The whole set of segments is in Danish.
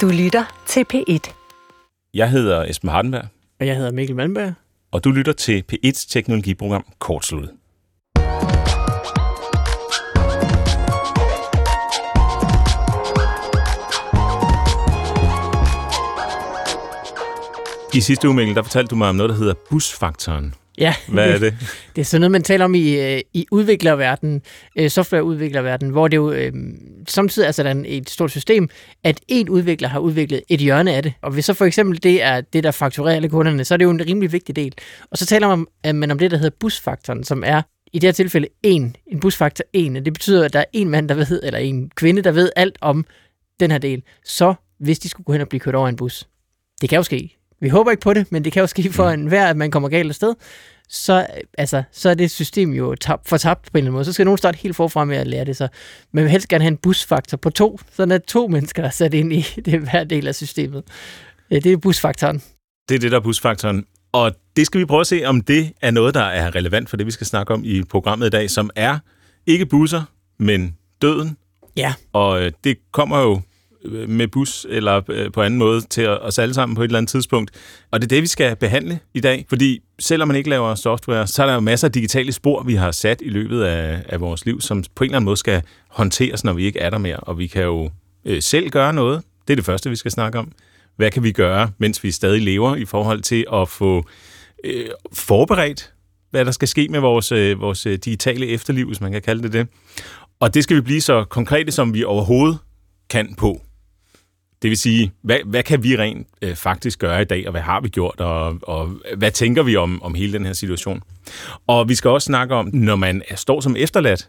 Du lytter til P1. Jeg hedder Esben Hardenberg, Og jeg hedder Mikkel Malmberg. og du lytter til P1's teknologiprogram Kortsluttet. I sidste uge, Mikkel, der fortalte du mig om noget, der hedder busfaktoren. Ja, Hvad er det? det er sådan noget, man taler om i, øh, i udviklerverdenen, øh, softwareudviklerverdenen, hvor det jo øh, samtidig er sådan et stort system, at en udvikler har udviklet et hjørne af det. Og hvis så for eksempel det er det, der fakturerer alle kunderne, så er det jo en rimelig vigtig del. Og så taler man om, at man om det, der hedder busfaktoren, som er i det her tilfælde en, en busfaktor 1. Det betyder, at der er en mand, der ved, eller en kvinde, der ved alt om den her del. Så hvis de skulle gå hen og blive kørt over en bus, det kan jo ske. Vi håber ikke på det, men det kan jo ske for en hver, at man kommer galt afsted. Så, altså, så er det system jo tab, fortabt på en eller anden måde. Så skal nogen starte helt forfra med at lære det. Så man vil helst gerne have en busfaktor på to, sådan at to mennesker er sat ind i det hver del af systemet. Ja, Det er busfaktoren. Det er det, der er busfaktoren. Og det skal vi prøve at se, om det er noget, der er relevant for det, vi skal snakke om i programmet i dag, som er ikke busser, men døden. Ja. Og øh, det kommer jo Øh, med bus eller øh, på anden måde til os alle sammen på et eller andet tidspunkt. Og det er det, vi skal behandle i dag. Fordi selvom man ikke laver software, så er der jo masser af digitale spor, vi har sat i løbet af, af vores liv, som på en eller anden måde skal håndteres, når vi ikke er der mere. Og vi kan jo øh, selv gøre noget. Det er det første, vi skal snakke om. Hvad kan vi gøre, mens vi stadig lever, i forhold til at få øh, forberedt, hvad der skal ske med vores, øh, vores øh, digitale efterliv, hvis man kan kalde det det. Og det skal vi blive så konkrete, som vi overhovedet kan på. Det vil sige, hvad, hvad kan vi rent øh, faktisk gøre i dag, og hvad har vi gjort, og, og hvad tænker vi om, om hele den her situation? Og vi skal også snakke om, når man er- står som efterladt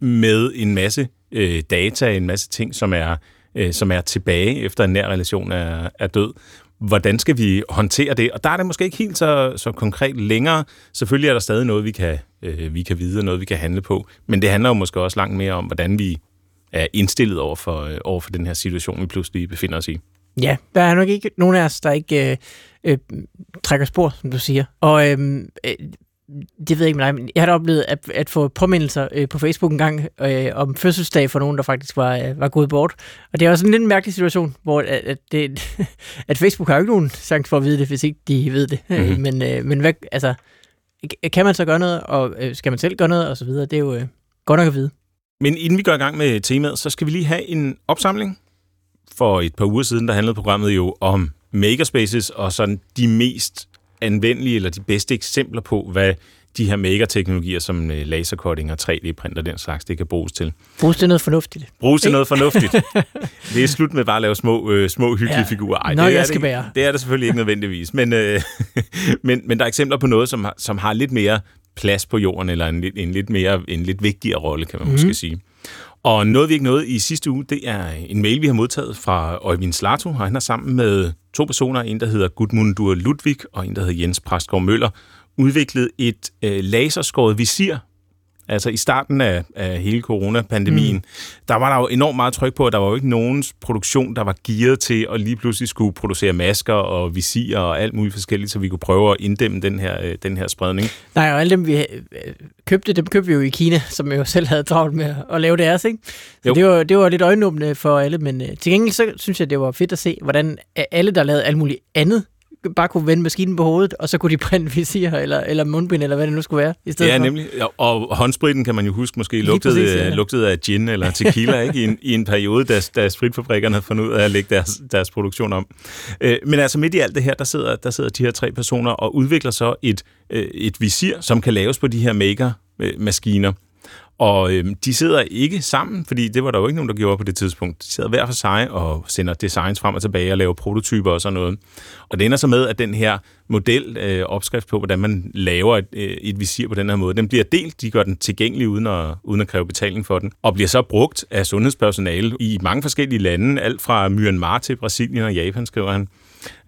med en masse øh, data, en masse ting, som er, øh, som er tilbage efter en nær relation er, er død. Hvordan skal vi håndtere det? Og der er det måske ikke helt så, så konkret længere. Selvfølgelig er der stadig noget, vi kan, øh, vi kan vide, og noget, vi kan handle på. Men det handler jo måske også langt mere om, hvordan vi er indstillet over for, øh, over for den her situation, vi pludselig befinder os i. Ja, der er nok ikke nogen af os, der ikke øh, øh, trækker spor, som du siger. Og øh, øh, det ved jeg ikke med dig, men jeg har da oplevet at, at få påmindelser øh, på Facebook en gang øh, om fødselsdag for nogen, der faktisk var, øh, var gået bort. Og det er også en lidt mærkelig situation, hvor at, at, det, at Facebook har jo ikke nogen chance for at vide det, hvis ikke de ved det. Mhm. Mm-hmm. men, øh, men hvad, altså, kan man så gøre noget, og øh, skal man selv gøre noget, og så videre, det er jo øh, godt nok at vide. Men inden vi går i gang med temaet, så skal vi lige have en opsamling. For et par uger siden, der handlede programmet jo om makerspaces og sådan de mest anvendelige eller de bedste eksempler på, hvad de her maker-teknologier som øh, lasercutting og 3D-printer den slags, det kan bruges til. Bruges til noget fornuftigt. Bruges til noget fornuftigt. det er slut med bare at lave små, øh, små hyggelige ja. Figurer. Ej, Nå, det er jeg det skal ikke. bære. Det er det selvfølgelig ikke nødvendigvis. Men, øh, men, men der er eksempler på noget, som har, som har lidt mere plads på jorden, eller en lidt, en lidt, mere, en lidt vigtigere rolle, kan man mm. måske sige. Og noget, vi ikke nåede i sidste uge, det er en mail, vi har modtaget fra Øjvind Slato, og han har sammen med to personer, en der hedder Gudmundur Ludvig, og en der hedder Jens Præstgaard Møller, udviklet et øh, laserskåret visir, Altså i starten af, af hele coronapandemien, mm. der var der jo enormt meget tryk på, at der var jo ikke nogens produktion, der var gearet til at lige pludselig skulle producere masker og visirer og alt muligt forskelligt, så vi kunne prøve at inddæmme den her, øh, den her spredning. Nej, og alle dem, vi øh, købte, dem købte vi jo i Kina, som jo selv havde travlt med at lave deres, ikke? Så Jo. det var, det var lidt øjenåbende for alle, men øh, til gengæld så synes jeg, det var fedt at se, hvordan alle, der lavede alt muligt andet, bare kunne vende maskinen på hovedet, og så kunne de printe visir eller, eller mundbind, eller hvad det nu skulle være, i stedet Ja, for. nemlig. Og håndspritten kan man jo huske måske lugtede, præcis, ja. ja. lugtede af gin eller tequila ikke? I, en, i en periode, da, da spritfabrikkerne havde fundet ud af at lægge deres, deres produktion om. Øh, men altså midt i alt det her, der sidder, der sidder de her tre personer og udvikler så et, øh, et visir, som kan laves på de her maker-maskiner. Og øhm, de sidder ikke sammen, fordi det var der jo ikke nogen, der gjorde på det tidspunkt. De sidder hver for sig og sender designs frem og tilbage og laver prototyper og sådan noget. Og det ender så med, at den her model, øh, opskrift på, hvordan man laver et, øh, et visir på den her måde, den bliver delt. De gør den tilgængelig uden at, uden at kræve betaling for den. Og bliver så brugt af sundhedspersonale i mange forskellige lande, alt fra Myanmar til Brasilien og Japan, skriver han.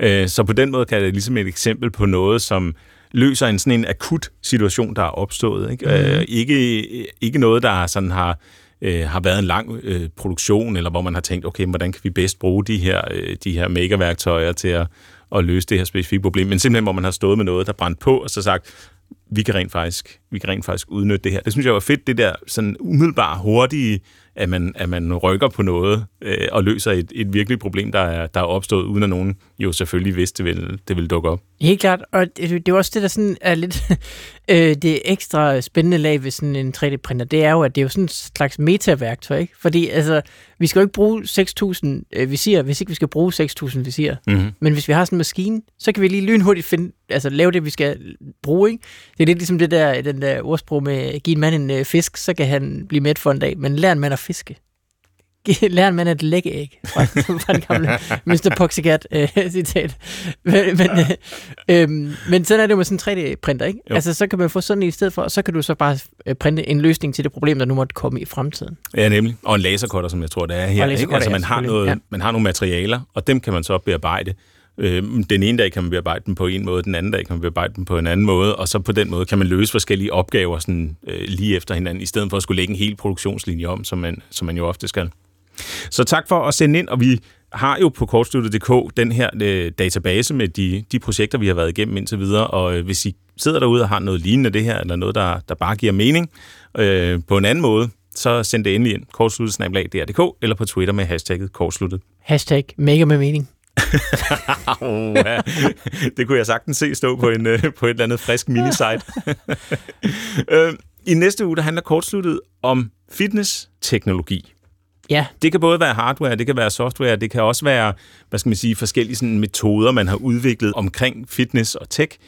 Øh, så på den måde kan det ligesom et eksempel på noget, som løser en sådan en akut situation, der er opstået. Ikke, mm. øh, ikke, ikke noget, der sådan har, øh, har været en lang øh, produktion, eller hvor man har tænkt, okay, hvordan kan vi bedst bruge de her, øh, de her megaværktøjer til at, at løse det her specifikke problem, men simpelthen, hvor man har stået med noget, der brændt på, og så sagt, vi kan rent faktisk, vi kan rent faktisk udnytte det her. Det synes jeg var fedt, det der sådan umiddelbart hurtige, at man, at man rykker på noget øh, og løser et, et virkeligt problem, der er, der er opstået, uden at nogen jo selvfølgelig vidste, det vil, det vil dukke op. Helt klart, og det, det er også det, der sådan er lidt øh, det ekstra spændende lag ved sådan en 3D-printer, det er jo, at det er jo sådan et slags metaværktøj, ikke? Fordi altså, vi skal jo ikke bruge 6.000 øh, visirer, hvis ikke vi skal bruge 6.000 visirer. Mm-hmm. Men hvis vi har sådan en maskine, så kan vi lige lynhurtigt finde, altså lave det, vi skal bruge, ikke? Det er lidt ligesom det der, den der ordsprog med, giv en mand en øh, fisk, så kan han blive mæt for en dag, men lær en mand at fiske. Lær en mand at lægge æg, fra, fra den gamle Mr. Poxycat øh, citat. Men, men, øh, øh, men sådan er det jo med sådan en 3D-printer, ikke? Jo. Altså, så kan man få sådan en i stedet for, og så kan du så bare øh, printe en løsning til det problem, der nu måtte komme i fremtiden. Ja, nemlig. Og en lasercutter, som jeg tror, det er her. Ikke? Altså, man, har noget, Ja. man har nogle materialer, og dem kan man så bearbejde. Øh, Den ene dag kan man bearbejde dem på en måde, den anden dag kan man bearbejde dem på en anden måde, og så på den måde kan man løse forskellige opgaver sådan, øh, lige efter hinanden, i stedet for at skulle lægge en hel produktionslinje om, som man, som man jo ofte skal. Så tak for at sende ind, og vi har jo på kortsluttet.dk den her øh, database med de, de projekter, vi har været igennem indtil videre, og øh, hvis I sidder derude og har noget lignende det her, eller noget, der, der bare giver mening øh, på en anden måde, så send det endelig ind, kortsluttet.dk, eller på Twitter med hashtagget kortsluttet. Hashtag mega med mening. oh, ja. Det kunne jeg sagtens se stå på, en, øh, på et eller andet frisk minisite. øh, I næste uge, der handler kortsluttet om fitness-teknologi. Ja, Det kan både være hardware, det kan være software, det kan også være, hvad skal man sige, forskellige sådan metoder, man har udviklet omkring fitness og tech.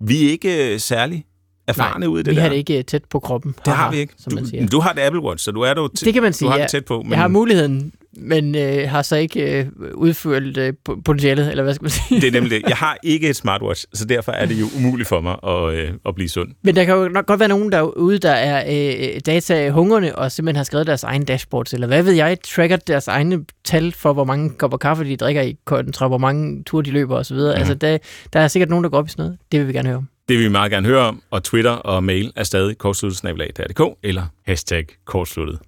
Vi er ikke øh, særlig erfarne ud i det vi der. har det ikke øh, tæt på kroppen. det har vi ikke. Som man siger. Du, du har det Apple Watch, så du er du, Det kan man sige, du har ja. det tæt på. Men Jeg har muligheden, men øh, har så ikke øh, udført øh, po- potentialet, eller hvad skal man sige. det er nemlig det. Jeg har ikke et smartwatch, så derfor er det jo umuligt for mig at, øh, at blive sund. Men der kan jo nok godt være nogen derude, der er øh, data-hungrende og simpelthen har skrevet deres egen dashboards, eller hvad ved jeg, tracker deres egne tal for, hvor mange kopper kaffe de drikker i kontra, hvor mange ture de løber osv. Mm. Altså, der, der er sikkert nogen, der går op i sådan noget. Det vil vi gerne høre om. Det vil vi meget gerne høre om, og Twitter og mail er stadig kortsluttet.dk eller hashtag kortsluttet.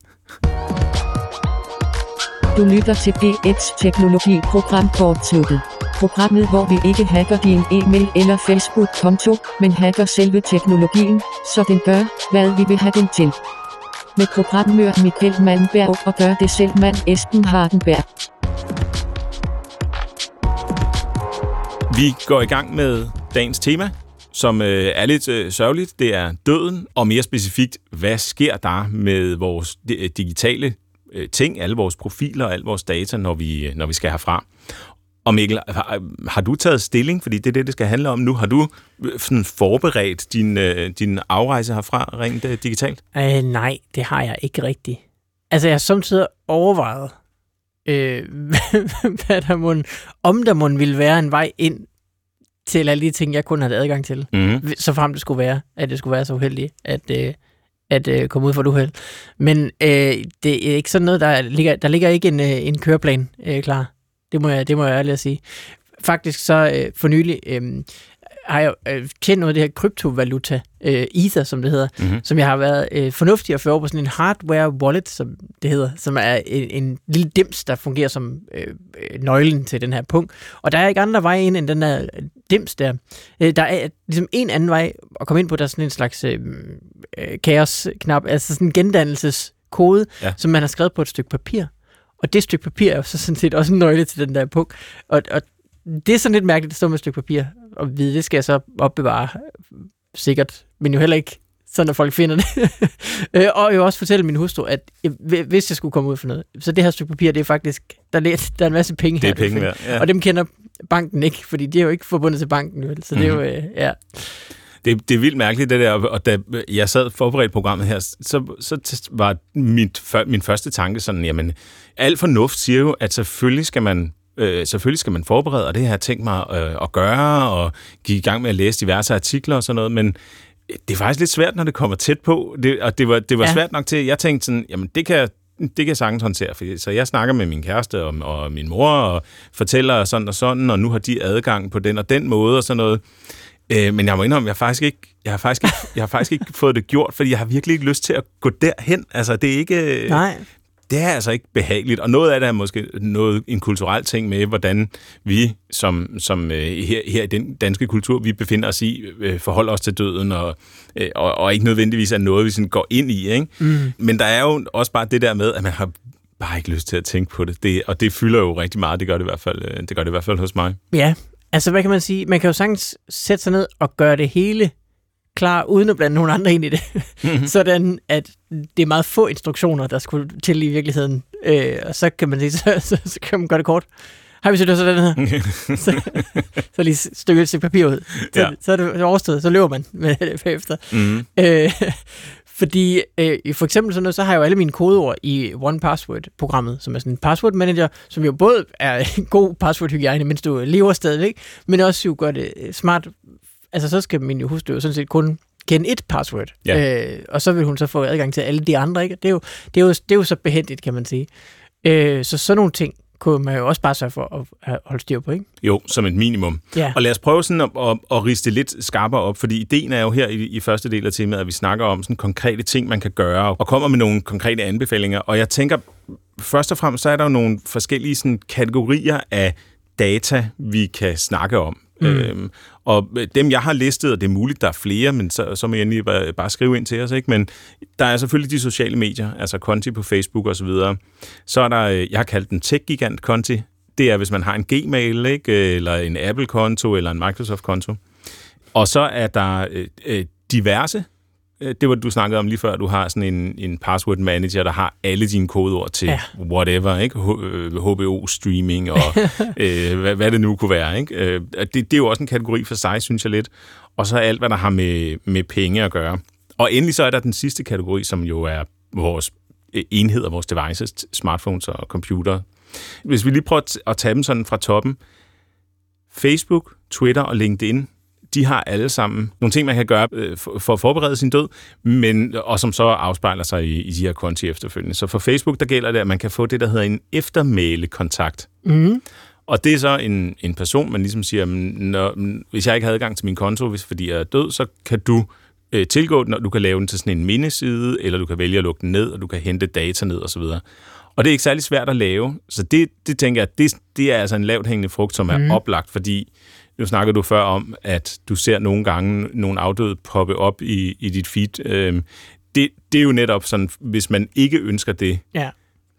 Du lytter til P1's Teknologi-program Kortsluttet. Programmet, hvor vi ikke hacker din e-mail eller Facebook-konto, men hacker selve teknologien, så den gør, hvad vi vil have den til. Med programmør Michael Malmberg og gør det selv mand Esben Hardenberg. Vi går i gang med dagens tema, som øh, er lidt øh, sørgeligt. Det er døden, og mere specifikt, hvad sker der med vores øh, digitale øh, ting, alle vores profiler og al vores data, når vi, øh, når vi skal herfra. Og Mikkel, har, har du taget stilling, fordi det er det, det skal handle om nu? Har du øh, sådan forberedt din, øh, din afrejse herfra rent øh, digitalt? Øh, nej, det har jeg ikke rigtigt. Altså, jeg har samtidig overvejet, øh, hvad der må, om der må ville være en vej ind til alle de ting, jeg kun havde adgang til. Mm-hmm. så frem det skulle være, at det skulle være så uheldigt, at, øh, at øh, komme ud for et uheld. Men øh, det er ikke sådan noget, der ligger, der ligger ikke en, øh, en køreplan øh, klar. Det må jeg, det må jeg ærligt at sige. Faktisk så øh, for nylig øh, har jeg øh, tjent noget af det her kryptovaluta, øh, Ether, som det hedder, Mm-hmm. som jeg har været øh, fornuftig at føre over på sådan en hardware wallet, som det hedder, som er en, en lille dims, der fungerer som øh, øh, nøglen til den her punkt. Og der er ikke andre veje ind end den der dims der. Øh, der er ligesom en anden vej at komme ind på, der er sådan en slags øh, kaos-knap, altså sådan en gendannelseskode, ja. som man har skrevet på et stykke papir. Og det stykke papir er jo så sådan set også en nøgle til den der punkt. Og, og det er sådan lidt mærkeligt at stå med et stykke papir og vide, det skal jeg så opbevare øh, sikkert, men jo heller ikke sådan, at folk finder det. Øh, og jo også fortælle min hustru, at jeg, hvis jeg skulle komme ud for noget, så det her stykke papir, det er faktisk, der er, der er en masse penge Det her. er du kan penge værd. Ja. Og dem kender banken ikke, fordi de er jo ikke forbundet til banken, vel? Så det er jo, Mhm. øh, ja. Det, det er vildt mærkeligt, det der. Og da jeg sad forberedt programmet her, så, så var mit, min første tanke sådan, jamen, al fornuft siger jo, at selvfølgelig skal man Øh, selvfølgelig skal man forberede, og det har jeg tænkt mig øh, at gøre, og gik i gang med at læse diverse artikler og sådan noget, men det er faktisk lidt svært, når det kommer tæt på, det, og det var, det var Ja. svært nok til, jeg tænkte sådan, jamen det kan, det kan jeg sagtens håndtere, fordi, så jeg snakker med min kæreste og, og min mor, og fortæller sådan og sådan, og nu har de adgang på den og den måde, og sådan noget. Øh, men jeg må indrømme, jeg har faktisk ikke, jeg har faktisk ikke, jeg har faktisk ikke fået det gjort, fordi jeg har virkelig ikke lyst til at gå derhen. Altså, det er ikke, Nej. Det er altså ikke behageligt, og noget af det er måske noget, en kulturel ting med, hvordan vi som, som øh, her, her i den danske kultur, vi befinder os i, øh, forholder os til døden, og, øh, og, og ikke nødvendigvis er noget, vi sådan går ind i. Ikke? Mm. Men der er jo også bare det der med, at man har bare ikke lyst til at tænke på det. det og det fylder jo rigtig meget, det gør det i hvert fald, øh, det gør det i hvert fald hos mig. Ja, altså hvad kan man sige? Man kan jo sagtens sætte sig ned og gøre det hele klar, uden at blande nogen andre ind i det. Mm-hmm. Sådan, at det er meget få instruktioner, der skulle til i virkeligheden. Øh, og så kan man sige, så, så, så kan man gøre det kort. Har vi set det sådan her? så, så lige stykke et papir ud. Så, ja. så er det overstået, så løber man med det bagefter. Mm-hmm. Øh, fordi øh, for eksempel sådan noget, så har jeg jo alle mine kodeord i One Password-programmet, som er sådan en password manager, som jo både er en god password-hygiejne, mens du lever stadigvæk, men også jo gør det øh, smart. Altså så skal min hustru jo sådan set kun kende et password, ja. øh, og så vil hun så få adgang til alle de andre. Ikke? Det, er jo, det, er jo, det er jo så behendigt, kan man sige. Øh, så sådan nogle ting kunne man jo også bare sørge for at holde styr på, ikke? Jo, som et minimum. Ja. Og lad os prøve sådan at, at, at riste lidt skarpere op, fordi ideen er jo her i, i første del af temaet, at vi snakker om sådan konkrete ting, man kan gøre, og kommer med nogle konkrete anbefalinger. Og jeg tænker, først og fremmest, så er der jo nogle forskellige sådan, kategorier af data, vi kan snakke om. Mm. Øhm, og dem, jeg har listet, og det er muligt, der er flere, men så, så må jeg lige bare, bare skrive ind til os, ikke? Men der er selvfølgelig de sociale medier, altså Conti på Facebook og så videre. Så er der, øh, jeg har kaldt den tech-gigant Conti. Det er, hvis man har en Gmail, ikke? Øh, eller en Apple-konto, eller en Microsoft-konto. Og så er der øh, øh diverse det var du snakkede om lige før, du har sådan en, en password manager, der har alle dine kodeord til ja. whatever, ikke? HBO øh, streaming og øh, hvad, hvad det nu kunne være, ikke? Øh, det, det er jo også en kategori for sig, synes jeg lidt. Og så alt, hvad der har med, med penge at gøre. Og endelig så er der den sidste kategori, som jo er vores enheder, vores devices, smartphones og computer. Hvis vi lige prøver at tage dem sådan fra toppen. Facebook, Twitter og LinkedIn de har alle sammen nogle ting, man kan gøre øh, for, at forberede sin død, men, og som så afspejler sig i, i de her konti efterfølgende. Så for Facebook, der gælder det, at man kan få det, der hedder en eftermæle-kontakt. Mm. Og det er så en, en person, man ligesom siger, når, hvis jeg ikke har adgang til min konto, hvis, fordi jeg er død, så kan du øh, tilgå den, og du kan lave den til sådan en mindeside, eller du kan vælge at lukke den ned, og du kan hente data ned osv. Og det er ikke særlig svært at lave, så det, det tænker jeg, det, det er altså en lavt hængende frugt, som er mm. oplagt, fordi nu snakker du før om, at du ser nogle gange nogle afdøde poppe op i, i dit feed. Øh, det, det er jo netop sådan, hvis man ikke ønsker det, ja.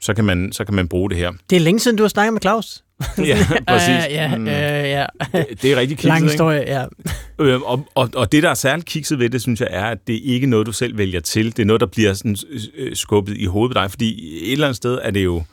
så, kan man, så kan man bruge det her. Det er længe siden, du har snakket med Claus. ja, præcis. Uh, ja, uh, ja. Det, det er rigtig kikset, Lang historie, ja. Øh, og, og, og det, der er særligt kikset ved det, synes jeg, er, at det ikke er noget, du selv vælger til. Det er noget, der bliver sådan, øh, skubbet i hovedet på dig, fordi et eller andet sted er det jo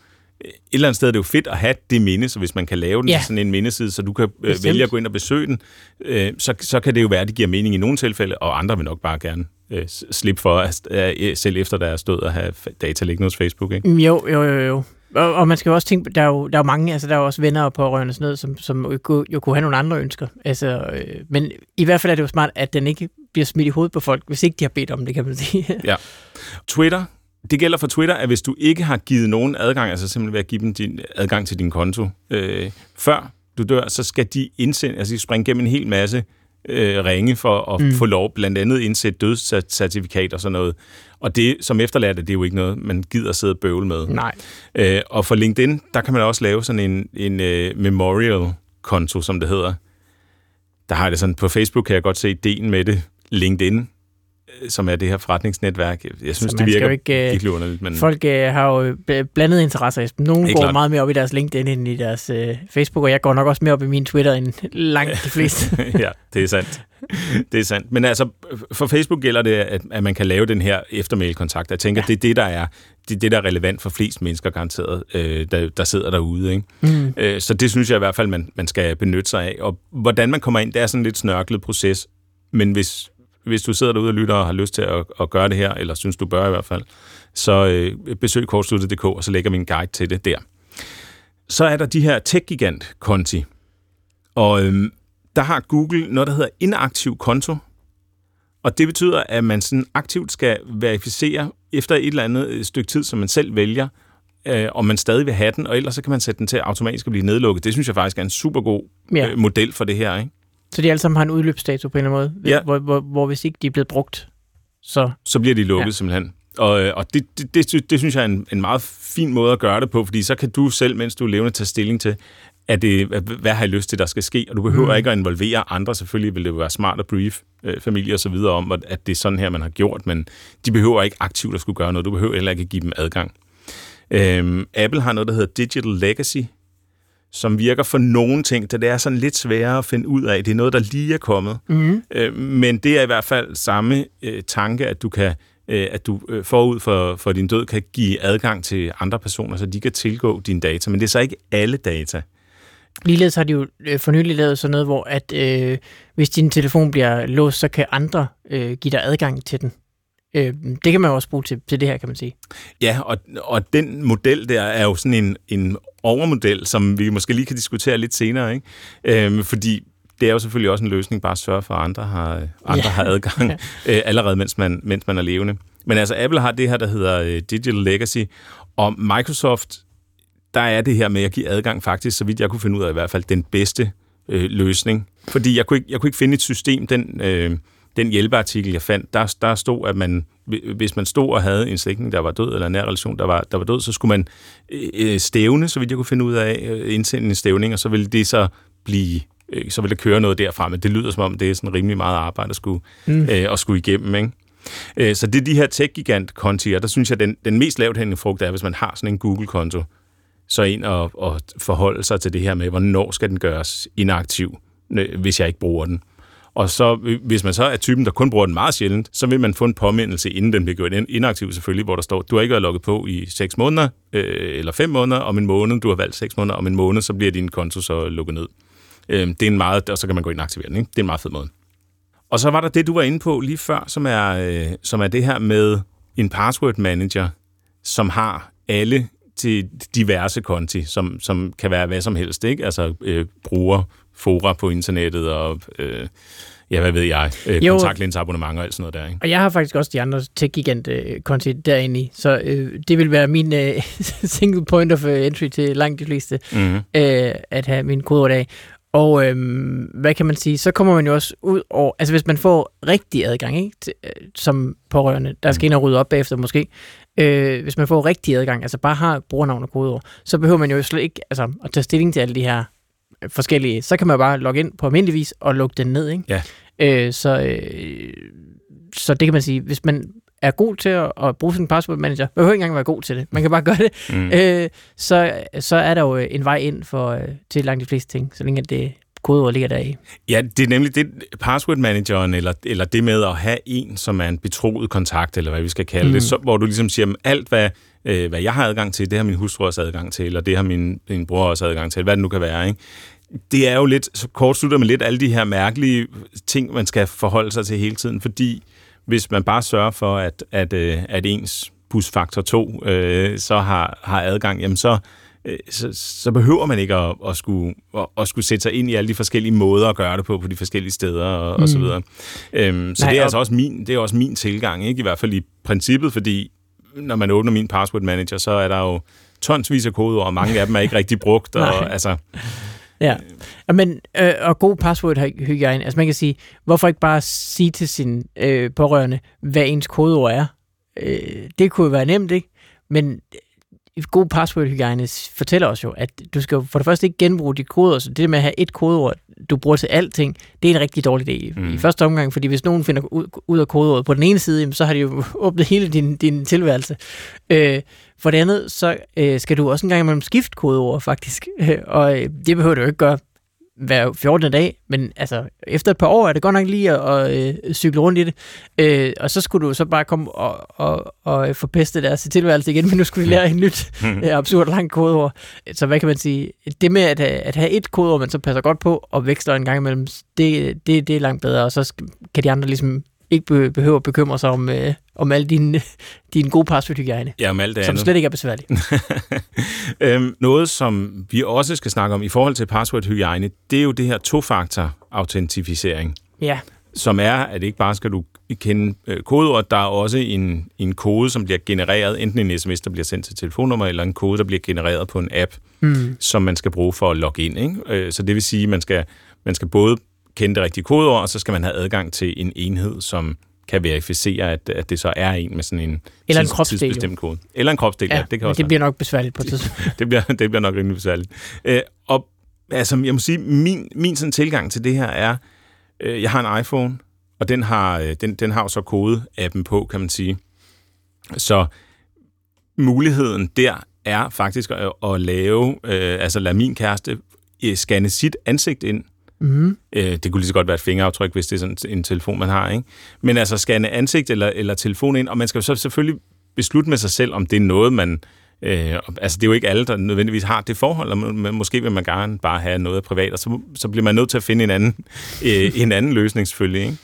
et eller andet sted er det jo fedt at have det minde, så hvis man kan lave den ja. sådan en mindeside, så du kan øh, vælge at gå ind og besøge den, øh, så, så kan det jo være, at det giver mening i nogle tilfælde, og andre vil nok bare gerne øh, slippe for, at, øh, selv efter der er stået at have data liggende hos Facebook. Ikke? Jo, jo, jo, jo. Og, og man skal jo også tænke, der er jo, der er jo mange, altså der er jo også venner og pårørende og sådan noget, som, som jo, jo kunne have nogle andre ønsker. Altså, øh, men i hvert fald er det jo smart, at den ikke bliver smidt i hovedet på folk, hvis ikke de har bedt om det, kan man sige. ja. Twitter det gælder for Twitter, at hvis du ikke har givet nogen adgang, altså simpelthen ved at give dem din adgang til din konto, øh, før du dør, så skal de indsende, altså de springe gennem en hel masse øh, ringe for at mm. få lov, blandt andet indsætte dødscertifikat og sådan noget. Og det, som efterladte, det er jo ikke noget, man gider sidde og bøvle med. Nej. Øh, og for LinkedIn, der kan man også lave sådan en, en uh, memorial-konto, som det hedder. Der har det sådan, på Facebook kan jeg godt se ideen med det. LinkedIn som er det her forretningsnetværk. Jeg synes, det virker ikke, øh, virkelig underligt. Men... Folk uh, har jo blandet interesser. Nogle går klart. meget mere op i deres LinkedIn end i deres uh, Facebook, og jeg går nok også mere op i min Twitter end langt de fleste. ja, det er sandt. Det er sandt. Men altså, for Facebook gælder det, at, at man kan lave den her eftermailkontakt. Jeg tænker, ja. det er det, der er det, er det, der er relevant for flest mennesker garanteret, øh, der, der sidder derude. Ikke? Mm. Øh, så det synes jeg i hvert fald, man, man skal benytte sig af. Og hvordan man kommer ind, det er sådan en lidt snørklet proces. Men hvis, hvis du sidder derude og lytter og har lyst til at, at gøre det her, eller synes du bør i hvert fald, så øh, besøg kortsluttet.dk, og så lægger vi en guide til det der. Så er der de her tech-gigant-konti, og øh, der har Google noget, der hedder inaktiv konto, og det betyder, at man sådan aktivt skal verificere efter et eller andet øh, stykke tid, som man selv vælger, øh, om man stadig vil have den, og ellers så kan man sætte den til automatisk at blive nedlukket. Det synes jeg faktisk er en super god ja. øh, model for det her. Ikke? Så de alle sammen har en udløbsdato på en eller anden måde, ja. hvor, hvor, hvor hvis ikke de er blevet brugt, så... Så bliver de lukket ja. simpelthen. Og, øh, og det, det, det, det synes jeg er en, en meget fin måde at gøre det på, fordi så kan du selv, mens du er levende, tage stilling til, er det, hvad har jeg lyst til, der skal ske? Og du behøver mm. ikke at involvere andre. Selvfølgelig vil det være smart at brief øh, familie og så videre om, at det er sådan her, man har gjort, men de behøver ikke aktivt at skulle gøre noget. Du behøver heller ikke at give dem adgang. Øhm, Apple har noget, der hedder Digital Legacy, som virker for nogle ting, da det er sådan lidt sværere at finde ud af. Det er noget, der lige er kommet. Mm. Øh, men det er i hvert fald samme øh, tanke, at du kan øh, at du øh, forud for, for din død kan give adgang til andre personer, så de kan tilgå dine data. Men det er så ikke alle data. Ligeledes har de jo øh, for nylig lavet sådan noget, hvor at øh, hvis din telefon bliver låst, så kan andre øh, give dig adgang til den. Øh, det kan man jo også bruge til, til det her, kan man sige. Ja, og, og den model der er jo sådan en, en overmodel, som vi måske lige kan diskutere lidt senere, ikke? Øh, fordi det er jo selvfølgelig også en løsning, bare at sørge for, at andre har, andre ja. har adgang øh, allerede, mens man, mens man er levende. Men altså, Apple har det her, der hedder øh, Digital Legacy, og Microsoft, der er det her med at give adgang faktisk, så vidt jeg kunne finde ud af i hvert fald, den bedste øh, løsning. Fordi jeg kunne, ikke, jeg kunne ikke finde et system, den... Øh, den hjælpeartikel, jeg fandt, der, der stod, at man, hvis man stod og havde en slægtning, der var død, eller en nær relation, der var, der var død, så skulle man øh, stævne, så vidt jeg kunne finde ud af, øh, indsende en stævning, og så ville det så blive øh, så ville det køre noget derfra, men det lyder som om, det er sådan rimelig meget arbejde at skulle, mm. øh, at skulle igennem, ikke? Øh, så det er de her tech-gigant-konti, og der synes jeg, den, den mest lavt hængende frugt er, hvis man har sådan en Google-konto, så ind og, og forholde sig til det her med, hvornår skal den gøres inaktiv, hvis jeg ikke bruger den. Og så, øh, hvis man så er typen, der kun bruger den meget sjældent, så vil man få en påmindelse, inden den bliver gjort inaktiv selvfølgelig, hvor der står, du har ikke været logget på i 6 måneder, øh, eller 5 måneder, om en måned, du har valgt 6 måneder, om en måned, så bliver din konto så lukket ned. Øh, det er en meget, og så kan man gå ind og aktivere den, ikke? Det er en meget fed måde. Og så var der det, du var inde på lige før, som er, øh, som er det her med en password manager, som har alle til diverse konti, som, som kan være hvad som helst, ikke? Altså øh, bruger fora på internettet og... Øh, ja, hvad ved jeg, øh, kontaktlinsabonnement og alt sådan noget der. Ikke? Og jeg har faktisk også de andre tech-gigant-konti derinde i, så øh, det vil være min øh, single point of øh, entry til langt de fleste, mm-hmm. øh, at have min kodeord af. Og øhm, hvad kan man sige, så kommer man jo også ud over, altså hvis man får rigtig adgang, ikke, til, øh, som pårørende, der skal ind og rydde op bagefter måske, øh, hvis man får rigtig adgang, altså bare har brugernavn og kodeord, så behøver man jo slet ikke altså, at tage stilling til alle de her forskellige, så kan man bare logge ind på almindelig vis og lukke den ned, ikke? Ja. Øh, så, øh, så det kan man sige, hvis man er god til at, at bruge sin password manager, man behøver ikke engang være god til det, man kan bare gøre det, mm. øh, så, så er der jo en vej ind for, øh, til langt de fleste ting, så længe det kodeord ligger der i. Ja, det er nemlig det, password manageren, eller, eller det med at have en, som er en betroet kontakt, eller hvad vi skal kalde mm. det, så, hvor du ligesom siger, alt hvad, øh, hvad jeg har adgang til, det har min hustru også adgang til, eller det har min, min bror også adgang til, hvad det nu kan være, ikke? Det er jo lidt, så kort slutter med lidt alle de her mærkelige ting, man skal forholde sig til hele tiden, fordi hvis man bare sørger for, at, at, øh, at ens busfaktor 2 øh, så har, har adgang, jamen så, øh, så, så behøver man ikke at, at, skulle, at, at skulle sætte sig ind i alle de forskellige måder at gøre det på, på de forskellige steder og, mm. og så mm. videre. Øhm, så Nej, det er altså også min, det er også min tilgang, ikke i hvert fald i princippet, fordi når man åbner min password manager, så er der jo tonsvis af kodeord, og mange af dem er ikke rigtig brugt. og, altså, Ja, men, øh, og god password-hygiejne. Altså man kan sige, hvorfor ikke bare sige til sin øh, pårørende, hvad ens kodeord er? Øh, det kunne jo være nemt, ikke? Men god password-hygiejne fortæller os jo, at du skal for det første ikke genbruge dit kodeord. Så det med at have et kodeord, du bruger til alting, det er en rigtig dårlig idé mm. i første omgang, fordi hvis nogen finder ud, ud af kodeordet på den ene side, så har de jo åbnet hele din, din tilværelse. Øh, for det andet, så øh, skal du også en gang imellem skifte kodeord, faktisk. og øh, det behøver du jo ikke gøre hver 14. dag, men altså, efter et par år er det godt nok lige at, at øh, cykle rundt i det. Øh, og så skulle du så bare komme og, og, og forpeste deres tilværelse igen, men nu skulle de lære et nyt øh, absurd langt kodeord. Så hvad kan man sige? Det med at, at have et kodeord, man så passer godt på og veksler en gang imellem, det, det, det er langt bedre, og så kan de andre ligesom ikke behøver at bekymre sig om, øh, om alle dine, dine gode passwordhygiejne. Ja, om alt det Som andet. slet ikke er besværligt. øhm, noget, som vi også skal snakke om i forhold til passwordhygiejne, det er jo det her tofaktor-autentificering. Ja. Som er, at ikke bare skal du kende øh, kodeord, der er også en, en kode, som bliver genereret, enten en sms, der bliver sendt til telefonnummer, eller en kode, der bliver genereret på en app, mm. som man skal bruge for at logge ind. Ikke? Øh, så det vil sige, at man skal, man skal både kende det rigtige kodeord, og så skal man have adgang til en enhed, som kan verificere, at, at det så er en med sådan en, Eller en tids- kropsdel, tidsbestemt kode. Eller en kropsdel, ja, ja det kan også det bliver nok besværligt på tidspunkt. det, bliver, det bliver nok rimelig besværligt. Øh, og altså, jeg må sige, min, min sådan tilgang til det her er, øh, jeg har en iPhone, og den har, øh, den, den har jo så kode-appen på, kan man sige. Så muligheden der er faktisk at, at lave, øh, altså lade min kæreste øh, scanne sit ansigt ind. Mm. Øh, det kunne lige så godt være et fingeraftryk, hvis det er sådan en telefon, man har. Ikke? Men altså scanne ansigt eller, eller telefon ind, og man skal jo så selvfølgelig beslutte med sig selv, om det er noget, man... Øh, altså, det er jo ikke alle, der nødvendigvis har det forhold, og må- måske vil man gerne bare have noget privat, og så, så bliver man nødt til at finde en anden, øh, en anden løsning selvfølgelig. Ikke?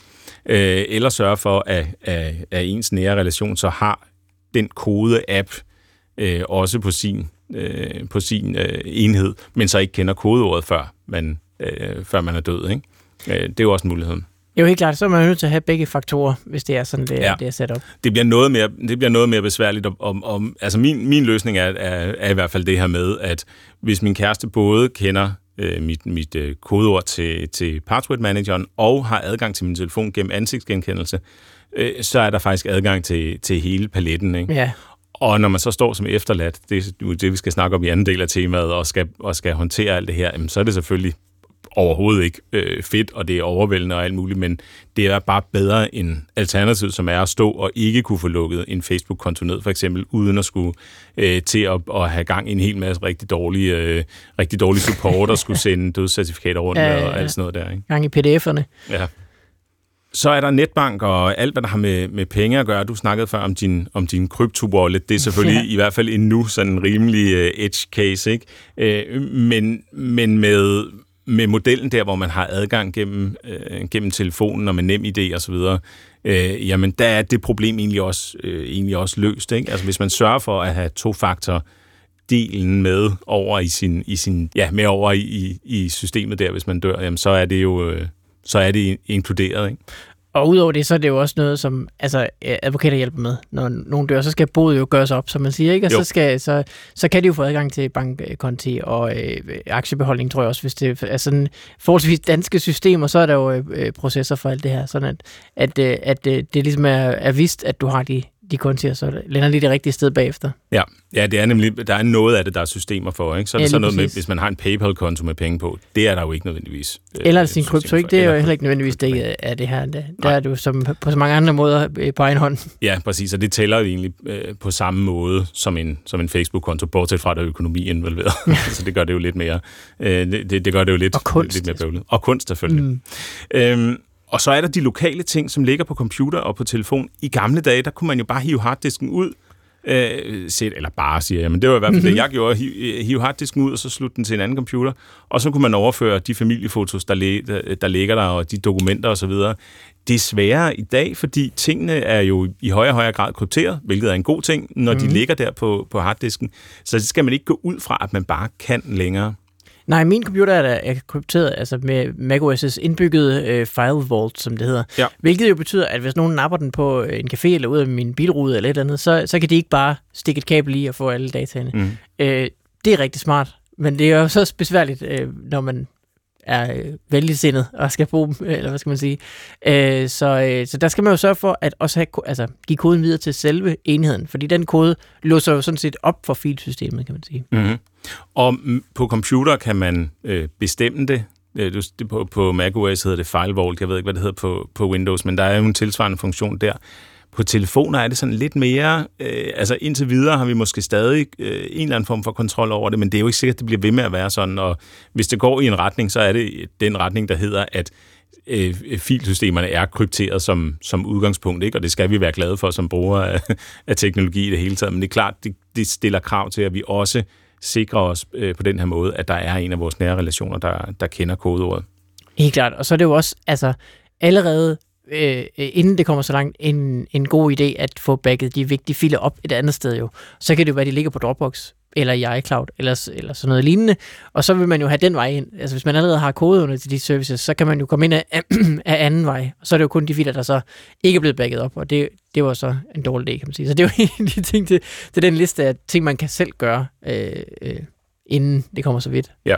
Øh, eller sørge for, at, at, at ens nære relation så har den kode-app øh, også på sin, øh, på sin øh, enhed, men så ikke kender kodeordet, før man, øh, før man er død. Ikke? Øh, det er jo også en mulighed. Jo helt klart, så er man nødt til at have begge faktorer, hvis det er sådan, det, Ja. det er sat op. det bliver noget mere, det bliver noget mere besværligt. Om, om, altså min, min løsning er, er, er i hvert fald det her med, at hvis min kæreste både kender øh, mit, mit øh, kodeord til, til password-manageren og har adgang til min telefon gennem ansigtsgenkendelse, øh, så er der faktisk adgang til, til hele paletten. Ikke? Ja, Og når man så står som efterladt, det er det, vi skal snakke om i anden del af temaet, og skal, og skal håndtere alt det her, jamen, så er det selvfølgelig overhovedet ikke øh, fedt, og det er overvældende og alt muligt, men det er bare bedre end alternativet, som er at stå og ikke kunne få lukket en Facebook-konto ned, for eksempel, uden at skulle øh, til at, at have gang i en hel masse rigtig dårlige, øh, rigtig dårlige support, og skulle sende dødscertifikater rundt Ja, ja, ja, og alt sådan noget der. Ikke? gang i pdf'erne. Ja. Så er der netbank og alt, hvad der har med, med penge at gøre. Du snakkede før om din, om din krypto-wallet. Det er selvfølgelig ja. i hvert fald endnu sådan en rimelig uh, edge case, ikke? Uh, men, men med, med modellen der, hvor man har adgang gennem, øh, gennem telefonen og med nem idé og så videre, uh, jamen der er det problem egentlig også, øh, egentlig også løst, ikke? Altså hvis man sørger for at have to-faktor delen med over i sin, i sin ja, med over i, i, i systemet der, hvis man dør, jamen så er det jo, øh, så er det inkluderet, ikke? Og udover det, så er det jo også noget, som altså, øh, advokater hjælper med. Når nogen dør, så skal boet jo gøres op, som man siger, ikke? Og Jo. så, skal, så, så kan de jo få adgang til bankkonti og øh, aktiebeholdning, tror jeg også, hvis det er sådan forholdsvis danske systemer, så er der jo øh, øh, processer for alt det her, sådan at, at, øh, at øh, det ligesom er, er vist, at du har de, de kontier, så lander de det rigtige sted bagefter. Ja, ja, det er nemlig, der er noget af det, der er systemer for, ikke? Så er Ja, det sådan lige noget med, præcis. hvis man har en PayPal-konto med penge på, det er der jo ikke nødvendigvis. øh, Eller sin krypto, ikke? Det er jo Eller- heller ikke nødvendigvis dækket af det her. Der, der er du som på så mange andre måder øh, på egen hånd. Ja, præcis, og det tæller jo egentlig øh, på samme måde som en, som en Facebook-konto, bortset fra, at der er økonomi involveret. så det gør det jo lidt mere, øh, det, det, det gør det jo lidt, lidt mere bøvlet. Og kunst selvfølgelig. Mm. Øhm, og så er der de lokale ting, som ligger på computer og på telefon. I gamle dage, der kunne man jo bare hive harddisken ud, øh, set, eller bare siger jeg, men det var i hvert fald Mhm. det, jeg gjorde. Hive, hive harddisken ud, og så slutte den til en anden computer. Og så kunne man overføre de familiefotos, der, le, der, der ligger der, og de dokumenter osv. Det er sværere i dag, fordi tingene er jo i højere og højere grad krypteret, hvilket er en god ting, når mm. de ligger der på, på harddisken. Så det skal man ikke gå ud fra, at man bare kan længere. Nej, min computer er, er krypteret, altså med macOS' indbyggede øh, file vault, som det hedder. Ja. Hvilket jo betyder, at hvis nogen napper den på øh, en café eller ud af min bilrude eller et eller andet, så, så kan de ikke bare stikke et kabel i og få alle dataene. Mm. Øh, det er rigtig smart, men det er jo så besværligt, øh, når man er øh, venligsindet og skal bruge dem, øh, eller hvad skal man sige. Øh, så, øh, så der skal man jo sørge for at også have, altså, give koden videre til selve enheden, fordi den kode låser jo sådan set op for filsystemet, kan man sige. Mm-hmm. Og på computer kan man øh, bestemme det. Øh, det på, på macOS hedder det FileVault, Jeg ved ikke, hvad det hedder på, på Windows, men der er jo en tilsvarende funktion der. På telefoner er det sådan lidt mere... Øh, altså indtil videre har vi måske stadig øh, en eller anden form for kontrol over det, men det er jo ikke sikkert, at det bliver ved med at være sådan. Og hvis det går i en retning, så er det den retning, der hedder, at øh, øh, filsystemerne er krypteret som, som udgangspunkt, ikke? og det skal vi være glade for som brugere af, af teknologi i det hele taget. Men det er klart, det, det stiller krav til, at vi også sikrer os øh, på den her måde, at der er en af vores nære relationer, der, der kender kodeordet. Helt klart. Og så er det jo også, altså, allerede Øh, øh, inden det kommer så langt, en, en god idé at få backet de vigtige filer op et andet sted jo. Så kan det jo være, at de ligger på Dropbox, eller i iCloud, eller, eller sådan noget lignende. Og så vil man jo have den vej ind. Altså hvis man allerede har koderne til de services, så kan man jo komme ind af, af anden vej. Og så er det jo kun de filer, der så ikke er blevet backet op, og det, det var så en dårlig idé, kan man sige. Så det er jo en af de ting til, er den liste af ting, man kan selv gøre, øh, øh, inden det kommer så vidt. Ja,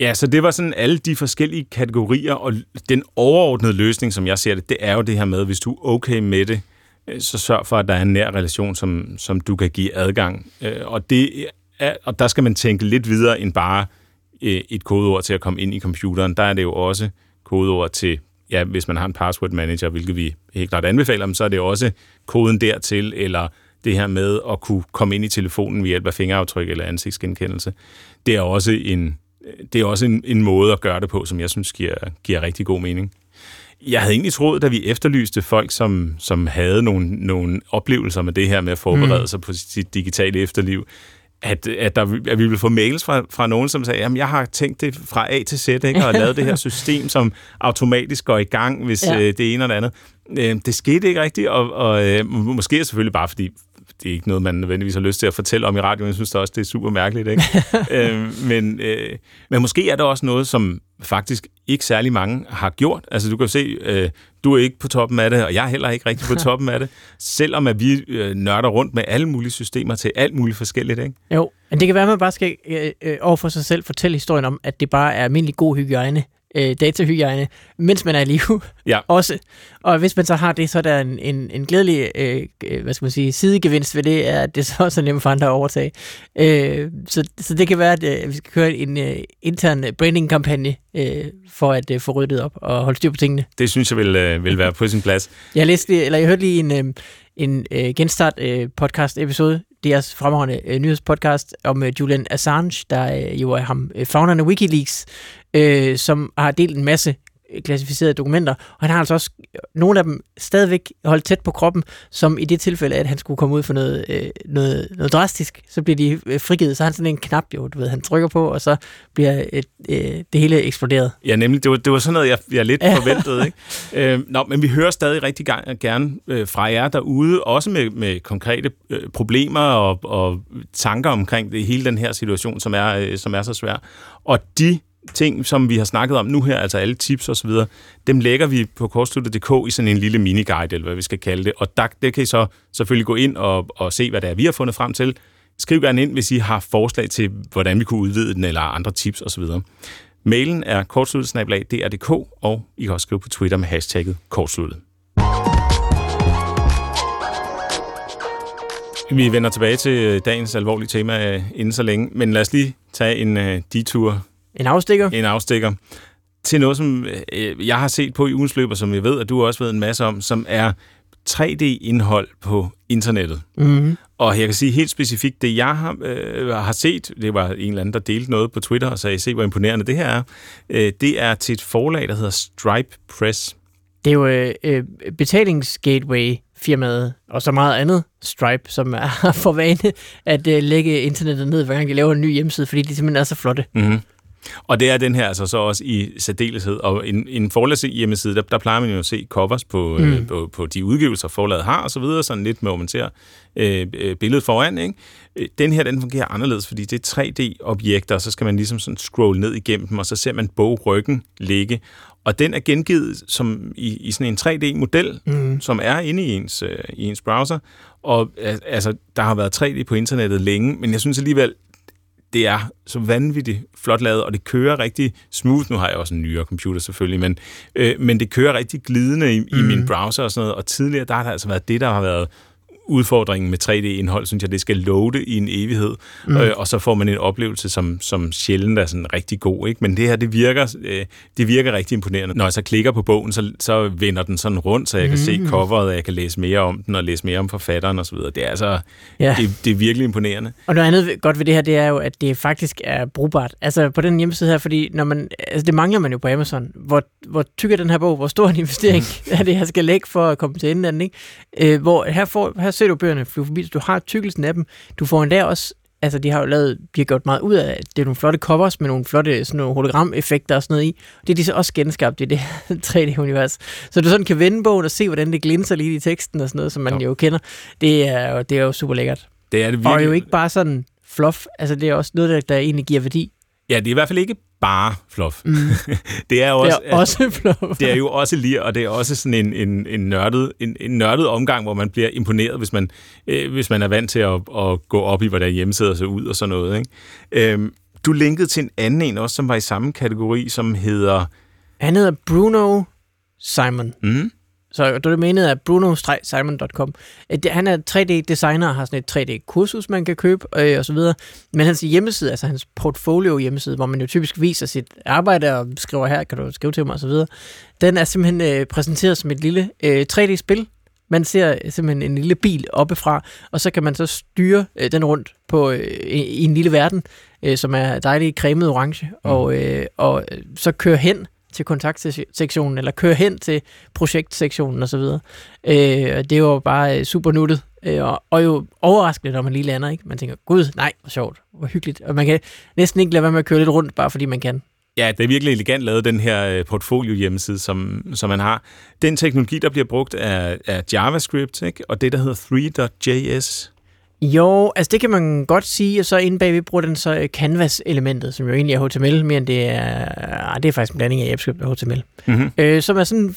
Ja, så det var sådan alle de forskellige kategorier, og den overordnede løsning, som jeg ser det, det er jo det her med, hvis du er okay med det, øh, så sørg for, at der er en nær relation, som, som du kan give adgang. Øh, og, det er, og der skal man tænke lidt videre end bare øh, et kodeord til at komme ind i computeren. Der er det jo også kodeord til, ja, hvis man har en password manager, hvilket vi helt klart anbefaler, så er det også koden dertil, eller det her med at kunne komme ind i telefonen ved hjælp af fingeraftryk eller ansigtsgenkendelse. Det er også en, det er også en, en måde at gøre det på, som jeg synes giver, giver rigtig god mening. Jeg havde egentlig troet, da vi efterlyste folk, som, som havde nogle, nogle oplevelser med det her med at forberede mm. sig på sit digitale efterliv, at, at, der, at vi ville få mails fra, fra nogen, som sagde, at jeg har tænkt det fra A til Z, ikke, og lavet det her system, som automatisk går i gang, hvis ja. øh, det ene eller andet. Øh, det skete ikke rigtigt, og, og øh, måske er selvfølgelig bare, fordi det er ikke noget, man nødvendigvis har lyst til at fortælle om i radioen. Jeg synes også, det er super mærkeligt. Ikke? øh, men, øh, men måske er der også noget, som faktisk ikke særlig mange har gjort. Altså du kan se, øh, du er ikke på toppen af det, og jeg er heller ikke rigtig på toppen af det, selvom at vi øh, nørder rundt med alle mulige systemer til alt muligt forskelligt. Ikke? Jo, men det kan være, at man bare skal øh, øh, overfor sig selv fortælle historien om, at det bare er almindelig god hygiejne øh, datahygiejne, mens man er i live ja. også. Og hvis man så har det, så er der en, en, en glædelig øh, hvad skal man sige, sidegevinst ved det, er, at det så også er nemt for andre at overtage. Øh, så, så det kan være, at øh, vi skal køre en øh, intern branding-kampagne øh, for at øh, få ryddet op og holde styr på tingene. Det synes jeg vil, øh, vil være på sin plads. jeg læste, eller jeg hørte lige en, øh, en øh, genstart øh, deres fremragende øh, nyhedspodcast om øh, Julian Assange, der øh, jo er ham, øh, founderen af Wikileaks, øh, som har delt en masse klassificerede dokumenter, og han har altså også nogle af dem stadigvæk holdt tæt på kroppen, som i det tilfælde, at han skulle komme ud for noget, øh, noget, noget drastisk, så bliver de øh, frigivet, så har han sådan en knap, jo, du ved, han trykker på, og så bliver et, øh, det hele eksploderet. Ja, nemlig, det var, det var sådan noget, jeg, jeg lidt forventede, ikke? Øh, nå, men vi hører stadig rigtig gerne øh, fra jer derude, også med, med konkrete øh, problemer og, og tanker omkring det, hele den her situation, som er, øh, som er så svær. Og de ting, som vi har snakket om nu her, altså alle tips osv., dem lægger vi på kortsluttet.dk i sådan en lille miniguide, eller hvad vi skal kalde det. Og der, det kan I så selvfølgelig gå ind og, og se, hvad det er, vi har fundet frem til. Skriv gerne ind, hvis I har forslag til, hvordan vi kunne udvide den, eller andre tips osv. Mailen er kortsluttet.dk, og I kan også skrive på Twitter med hashtagget kortsluttet. Vi vender tilbage til dagens alvorlige tema øh, inden så længe, men lad os lige tage en uh, detur en afstikker? En afstikker. Til noget, som øh, jeg har set på i ugens løber, som jeg ved, at du også ved en masse om, som er 3D-indhold på internettet. Mm-hmm. Og jeg kan sige helt specifikt, det jeg har, øh, har set, det var en eller anden, der delte noget på Twitter og sagde, se hvor imponerende det her er, øh, det er til et forlag, der hedder Stripe Press. Det er jo øh, øh betalingsgateway firmaet og så meget andet Stripe, som er for vane at øh, lægge internettet ned, hver gang de laver en ny hjemmeside, fordi de simpelthen er så flotte. Mm-hmm. Og det er den her altså så også i særdeleshed. Og en, en forlags hjemmeside, der, der plejer man jo at se covers på, mm. øh, på, på de udgivelser, forlaget har og så videre, sådan lidt med, at man ser øh, øh, billedet foran. Ikke? Øh, den her, den fungerer anderledes, fordi det er 3D-objekter, og så skal man ligesom sådan scroll ned igennem dem, og så ser man bogryggen ligge. Og den er gengivet som i, i sådan en 3D-model, mm. som er inde i ens, øh, i ens browser. Og altså, der har været 3D på internettet længe, men jeg synes alligevel, det er så vanvittigt flot lavet, og det kører rigtig smooth. Nu har jeg også en nyere computer selvfølgelig, men, øh, men det kører rigtig glidende i, mm. i min browser og sådan noget. Og tidligere, der har der altså været det, der har været udfordringen med 3D-indhold, synes jeg, det skal loade i en evighed, mm. øh, og så får man en oplevelse, som, som sjældent er sådan rigtig god. Ikke? Men det her, det virker, øh, det virker rigtig imponerende. Når jeg så klikker på bogen, så, så vender den sådan rundt, så jeg mm. kan se mm. coveret, og jeg kan læse mere om den, og læse mere om forfatteren osv. Det er altså, ja. det, det er virkelig imponerende. Og noget andet godt ved det her, det er jo, at det faktisk er brugbart. Altså på den hjemmeside her, fordi når man, altså det mangler man jo på Amazon. Hvor, hvor tyk er den her bog? Hvor stor en investering er det, jeg skal lægge for at komme til enden? Ikke? Øh, hvor her, får, her ser du bøgerne flyve forbi, så du har tykkelsen af dem. Du får endda også altså de har jo lavet, de har gjort meget ud af, det er nogle flotte covers med nogle flotte sådan nogle hologram-effekter og sådan noget i. Det er de så også genskabt i det 3D-univers. Så du sådan kan vende bogen og se, hvordan det glinser lige i teksten og sådan noget, som man jo, jo kender. Det er, jo, det er jo super lækkert. Det er det virkelig. Og jo ikke bare sådan fluff, altså det er også noget, der, der egentlig giver værdi. Ja, det er i hvert fald ikke bare fluff. Mm. det er jo også, det er også fluff. det er jo også lige, og det er også sådan en, en, en, nørdet, en, en nørdet omgang, hvor man bliver imponeret, hvis man, øh, hvis man er vant til at, at gå op i, hvordan hjemmesider ser ud og sådan noget. Ikke? Øhm, du linkede til en anden en også, som var i samme kategori, som hedder... Han hedder Bruno Simon. Mm, Så du menede er bruno-simon.com. Øh, det- Han er 3D-designer og har sådan et 3D-kursus, man kan købe øh, og så videre. Men hans hjemmeside, altså hans portfolio-hjemmeside, hvor man jo typisk viser sit arbejde og skriver her, kan du skrive til mig og så videre, den er simpelthen øh, præsenteret som et lille øh, 3D-spil. Man ser simpelthen en lille bil oppefra, og så kan man så styre øh, den rundt på øh, i, en lille verden, øh, som er dejlig cremet orange, og, øh, og øh, så køre hen til kontaktsektionen, eller køre hen til projektsektionen osv. Øh, det var bare øh, super nuttet, øh, og, og jo overraskende, når man lige lander. Ikke? Man tænker, gud, nej, hvor sjovt, hvor hyggeligt. Og man kan næsten ikke lade være med at køre lidt rundt, bare fordi man kan. Ja, det er virkelig elegant lavet, den her øh, portfolio-hjemmeside, som, som man har. Den teknologi, der bliver brugt, er, er JavaScript, ikke? og det, der hedder 3.js. Jo, altså det kan man godt sige, og så inde bagved bruger den så øh, Canvas-elementet, som jo egentlig er HTML, mere end det er, ah, det er faktisk en blanding af JavaScript og HTML. Mm-hmm. øh, som er sådan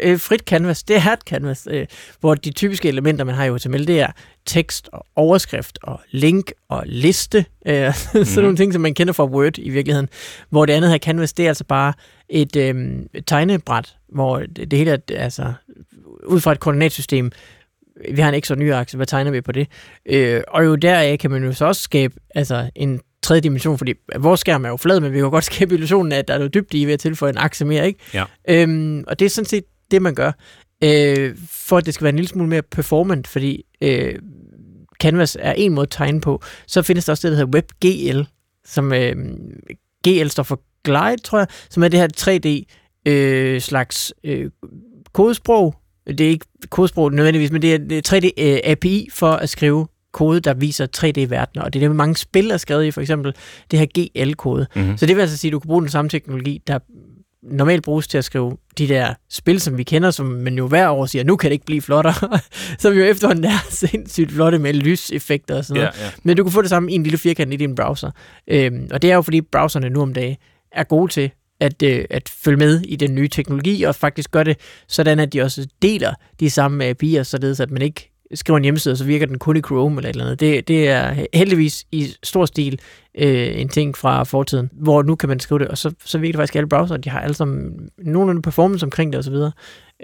øh, frit canvas. Det er et canvas, øh, hvor de typiske elementer, man har i HTML, det er tekst og overskrift og link og liste. Øh, sådan nogle ting, som man kender fra Word i virkeligheden. Hvor det andet her canvas, det er altså bare et øh, tegnebræt, hvor det, det hele er altså ud fra et koordinatsystem. Vi har en x og en y-akse, hvad tegner vi på det? Øh, og jo deraf kan man jo så også skabe altså, en tredje dimension, fordi vores skærm er jo flad, men vi kan godt skabe illusionen af, at der er noget dybde i ved at tilføje en akse mere, ikke? Ja. Øhm, og det er sådan set det, man gør, øh, for at det skal være en lille smule mere performant, fordi øh, Canvas er en måde at tegne på. Så findes der også det, der hedder WebGL, som øh, GL står for Glide, tror jeg, som er det her 3D øh, slags øh, kodesprog. Det er ikke kodesprog nødvendigvis, men det er, det er 3D øh, API for at skrive kode, der viser 3D-verdener, og det er det, mange spil er skrevet i, for eksempel det her GL-kode. Mm-hmm. Så det vil altså sige, at du kan bruge den samme teknologi, der normalt bruges til at skrive de der spil, som vi kender, som man jo hver år siger, nu kan det ikke blive flottere, som jo efterhånden er sindssygt flotte med lyseffekter og sådan noget. Ja, ja. Men du kan få det samme i en lille firkant i din browser. Øhm, og det er jo fordi browserne nu om dagen er gode til at, øh, at følge med i den nye teknologi, og faktisk gør det sådan, at de også deler de samme API'er, således at man ikke skriver en hjemmeside, og så virker den kun i Chrome eller et eller andet. Det, det er heldigvis i stor stil øh, en ting fra fortiden, hvor nu kan man skrive det, og så, så virker det faktisk alle browser, de har alle sammen nogenlunde performance omkring det osv.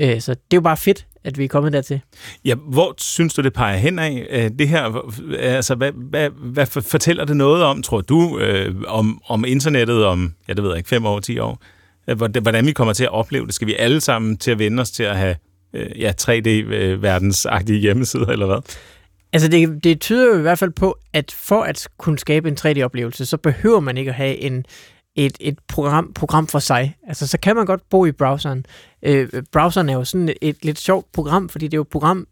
Øh, så det er jo bare fedt, at vi er kommet dertil. Ja, hvor synes du, det peger hen af? øh, Det her, altså, hvad, hvad, hvad for- fortæller det noget om, tror du, øh, om, om internettet om, ja, det ved jeg ikke, fem år, ti år? Øh, hvordan- Hvordan vi kommer til at opleve det? Skal vi alle sammen til at vende os til at have øh, ja, 3D-verdensagtige hjemmesider, eller hvad? Altså det, det tyder jo i hvert fald på, at for at kunne skabe en 3D-oplevelse, så behøver man ikke at have en, et, et program, program for sig. Altså så kan man godt bo i browseren. Øh, browseren er jo sådan et, et lidt sjovt program, fordi det er jo et program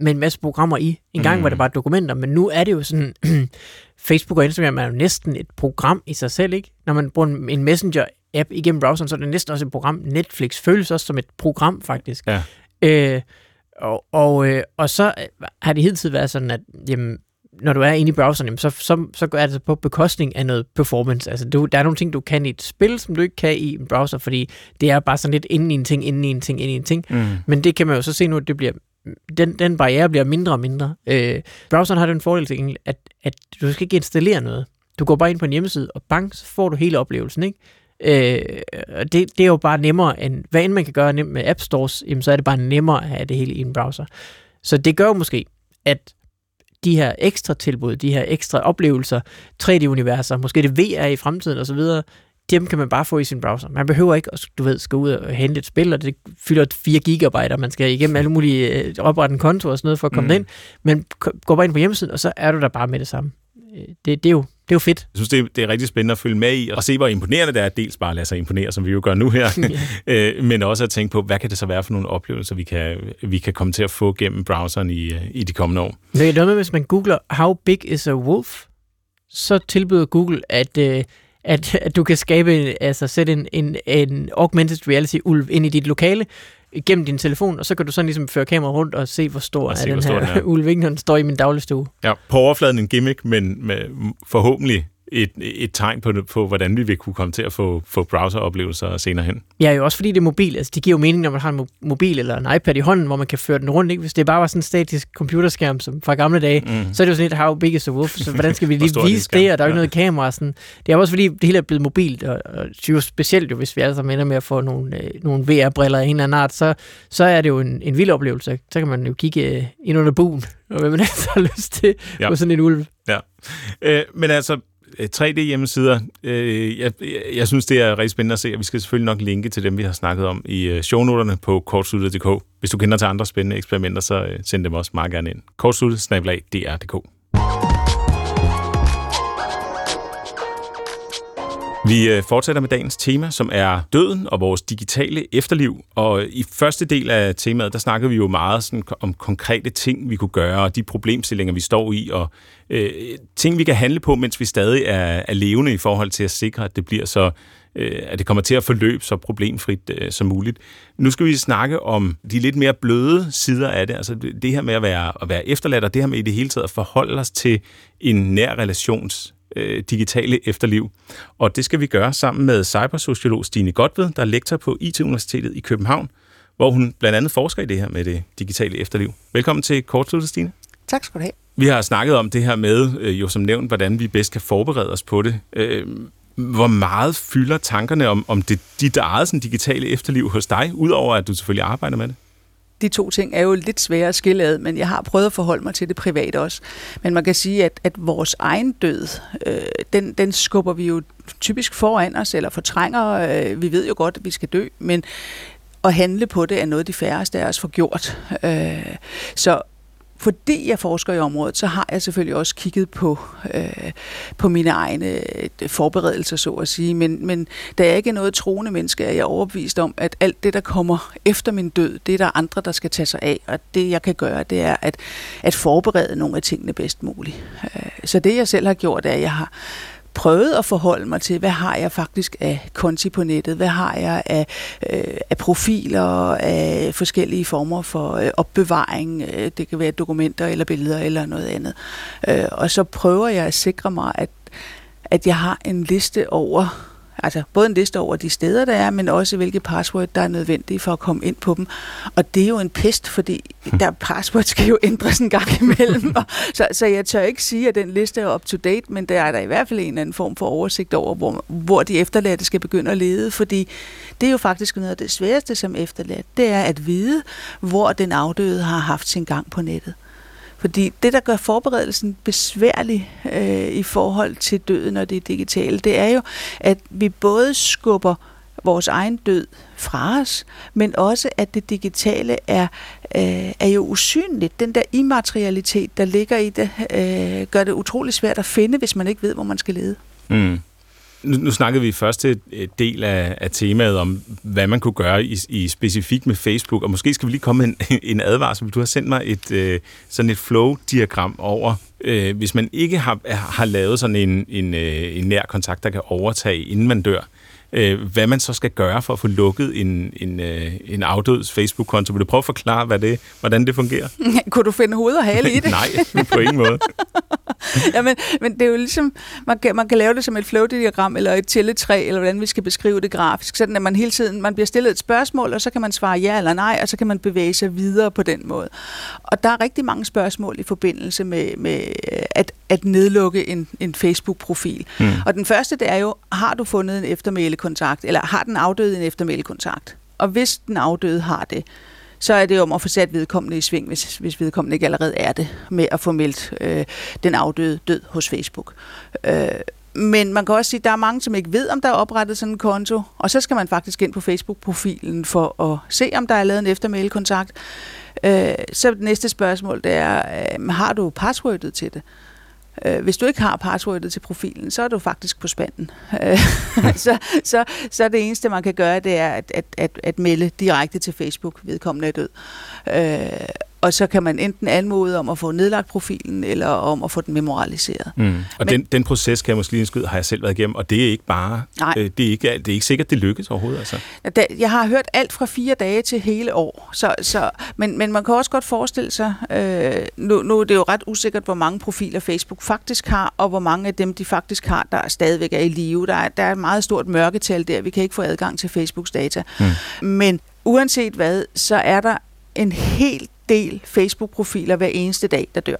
med en masse programmer i. En gang Mm. mm. var det bare dokumenter, men nu er det jo sådan, Facebook og Instagram er jo næsten et program i sig selv, ikke? Når man bruger en, en messenger-app igennem browseren, så er det næsten også et program. Netflix føles også som et program, faktisk. Ja. Øh, og, og, øh, og så har det hidtil været sådan, at jamen, når du er inde i browseren, jamen, så, så, så gør det på bekostning af noget performance. Altså, du, der er nogle ting, du kan i et spil, som du ikke kan i en browser, fordi det er bare sådan lidt inden i en ting, inden i en ting, inden i en ting. Mm. Men det kan man jo så se nu, at det bliver, den, den barriere bliver mindre og mindre. Øh, browseren har den fordel til gengæld, at, at du skal ikke installere noget. Du går bare ind på en hjemmeside, og bang, så får du hele oplevelsen, ikke? Øh, og det, det er jo bare nemmere, end hvad end man kan gøre nemt med App Stores, jamen, så er det bare nemmere at have det hele i en browser. Så det gør jo måske, at de her ekstra tilbud, de her ekstra oplevelser, 3D-universer, måske det VR i fremtiden osv., dem kan man bare få i sin browser. Man behøver ikke at, du ved, skal ud og hente et spil, og det fylder 4 gigabyte, og man skal igennem alle mulige, øh, oprette en konto og sådan noget for at komme Mm. ind. Men k- gå bare ind på hjemmesiden, og så er du der bare med det samme. Øh, Det, det, er, jo, det er jo fedt. Jeg synes, det er, det er rigtig spændende at følge med i, og se, hvor imponerende det er, at dels bare at lade sig imponere, som vi jo gør nu her, øh, men også at tænke på, hvad kan det så være for nogle oplevelser, vi kan, vi kan komme til at få gennem browseren i, øh, i de kommende år. Det er noget med, hvis man googler, how big is a wolf, så tilbyder Google, at, øh, at, at du kan skabe, altså sætte en, en, en augmented reality ulv ind i dit lokale, gennem din telefon, og så kan du sådan ligesom føre kameraet rundt og se, hvor stor Og er se, den hvor stor her den er. ulv, ikke, når den står i min dagligstue. Ja, på overfladen en gimmick, men med forhåbentlig et, et tegn på, på, hvordan vi vil kunne komme til at få, få browseroplevelser senere hen. Ja, jo også fordi det er mobil. Altså, det giver jo mening, når man har en mobil eller en iPad i hånden, hvor man kan føre den rundt. Ikke? Hvis det bare var sådan en statisk computerskærm som fra gamle dage, mm. så er det jo sådan et how big is the wolf. Så hvordan skal vi lige vise det, og der er jo ja. noget kamera. Sådan. Det er også fordi, det hele er blevet mobilt, og, og jo specielt jo, hvis vi alle sammen ender med at få nogle, øh, nogle VR-briller af en eller anden art, så, så er det jo en, en vild oplevelse. Så kan man jo kigge øh, ind under buen, og hvad man altså har lyst til ja. på sådan en ulv. Ja, øh, men altså, Øh, 3D-hjemmesider, øh, jeg, jeg synes, det er rigtig spændende at se, og vi skal selvfølgelig nok linke til dem, vi har snakket om i øh, shownoterne på kortsluttet.dk. Hvis du kender til andre spændende eksperimenter, så øh, send dem også meget gerne ind. kortsluttet-dr.dk Vi øh, fortsætter med dagens tema, som er døden og vores digitale efterliv. Og øh, i første del af temaet, der snakker vi jo meget sådan om konkrete ting, vi kunne gøre, og de problemstillinger, vi står i, og øh, ting, vi kan handle på, mens vi stadig er, er levende i forhold til at sikre, at det bliver så øh, at det kommer til at forløbe så problemfrit øh, som muligt. Nu skal vi snakke om de lidt mere bløde sider af det, altså det her med at være, at være efterladt, og det her med i det hele taget at forholde os til en nær relations øh, digitale efterliv. Og det skal vi gøre sammen med cybersociolog Stine Godved, der er lektor på IT-universitetet i København, hvor hun blandt andet forsker i det her med det digitale efterliv. Velkommen til Kortsluttet, Stine. Tak skal du have. Vi har snakket om det her med, øh, jo som nævnt, hvordan vi bedst kan forberede os på det. Øh, hvor meget fylder tankerne om, om det, dit eget sådan, digitale efterliv hos dig, udover at du selvfølgelig arbejder med det? De to ting er jo lidt svære at skille ad, men jeg har prøvet at forholde mig til det privat også. Men man kan sige, at, at vores egen død, øh, den, den skubber vi jo typisk foran os, eller fortrænger. Øh, vi ved jo godt, at vi skal dø, men at handle på det er noget, de færreste af os får gjort. Øh, så fordi jeg forsker i området, så har jeg selvfølgelig også kigget på, øh, på mine egne øh, forberedelser, så at sige. Men, men da jeg ikke er noget troende menneske, er jeg overbevist om, at alt det, der kommer efter min død, det er der andre, der skal tage sig af. Og det, jeg kan gøre, det er at, at forberede nogle af tingene bedst muligt. Øh, så det, jeg selv har gjort, er, at jeg har prøvet at forholde mig til, hvad har jeg faktisk af konti på nettet, hvad har jeg af, øh, af profiler, af forskellige former for øh, opbevaring, øh, det kan være dokumenter eller billeder eller noget andet. Øh, og så prøver jeg at sikre mig, at, at jeg har en liste over Altså både en liste over de steder, der er, men også hvilke password, der er nødvendige for at komme ind på dem. Og det er jo en pest, fordi der password skal jo ændres en gang imellem. så, så jeg tør ikke sige, at den liste er up to date, men der er der i hvert fald en eller anden form for oversigt over, hvor, hvor de efterladte skal begynde at lede, fordi det er jo faktisk noget af det sværeste som efterladt, det er at vide, hvor den afdøde har haft sin gang på nettet. Fordi det, der gør forberedelsen besværlig øh, i forhold til døden og det digitale, det er jo, at vi både skubber vores egen død fra os, men også at det digitale er, øh, er jo usynligt. Den der immaterialitet, der ligger i det, øh, gør det utrolig svært at finde, hvis man ikke ved, hvor man skal lede. Mm. Nu, nu snakkede vi i første del af, af temaet om, hvad man kunne gøre i, i specifikt med Facebook, og måske skal vi lige komme med en, en advarsel. Du har sendt mig et øh, sådan et flow-diagram over, øh, hvis man ikke har, har lavet sådan en, en, øh, en nær kontakt, der kan overtage, inden man dør øh, hvad man så skal gøre for at få lukket en, en, øh, en afdøds Facebook-konto. Vil du prøve at forklare, hvad det, hvordan det fungerer? Kunne du finde hoved og hale i det? Nej, på ingen måde. ja, men, men det er jo ligesom, man kan, man kan lave det som et flow-diagram eller et tælletræ, eller hvordan vi skal beskrive det grafisk, sådan at man hele tiden, man bliver stillet et spørgsmål, og så kan man svare ja eller nej, og så kan man bevæge sig videre på den måde. Og der er rigtig mange spørgsmål i forbindelse med, med at, at nedlukke en, en Facebook-profil. Mm. Og den første, det er jo, har du fundet en eftermælekontakt, eller har den afdøde en eftermælekontakt? Og hvis den afdøde har det, så er det om at få sat vedkommende i sving, hvis, hvis vedkommende ikke allerede er det, med at få meldt øh, den afdøde død hos Facebook. Øh, men man kan også sige, at der er mange, som ikke ved, om der er oprettet sådan en konto, og så skal man faktisk ind på Facebook-profilen for at se, om der er lavet en eftermælekontakt. Øh, så det næste spørgsmål, det er, øh, har du passwordet til det? Øh, hvis du ikke har passwordet til profilen, så er du faktisk på spanden. Øh, så, så, så det eneste, man kan gøre, det er at, at, at, at melde direkte til Facebook, vedkommende er død. Og så kan man enten anmode om at få nedlagt profilen, eller om at få den memorialiseret. Mm. Og Men- den, den proces, kan jeg måske lige indskyde, har jeg selv været igennem, og det er ikke bare, Nej. øh, det, er ikke, det er ikke sikkert, det lykkes overhovedet. Altså. Da- Jeg har hørt alt fra fire dage til hele år, så, så, men, men man kan også godt forestille sig, øh, nu, nu er det jo ret usikkert, hvor mange profiler Facebook faktisk har, og hvor mange af dem, de faktisk har, der stadigvæk er i live. Der er, der er et meget stort mørketal der, vi kan ikke få adgang til Facebooks data. Mm. Men uanset hvad, så er der en hel del Facebook-profiler hver eneste dag, der dør.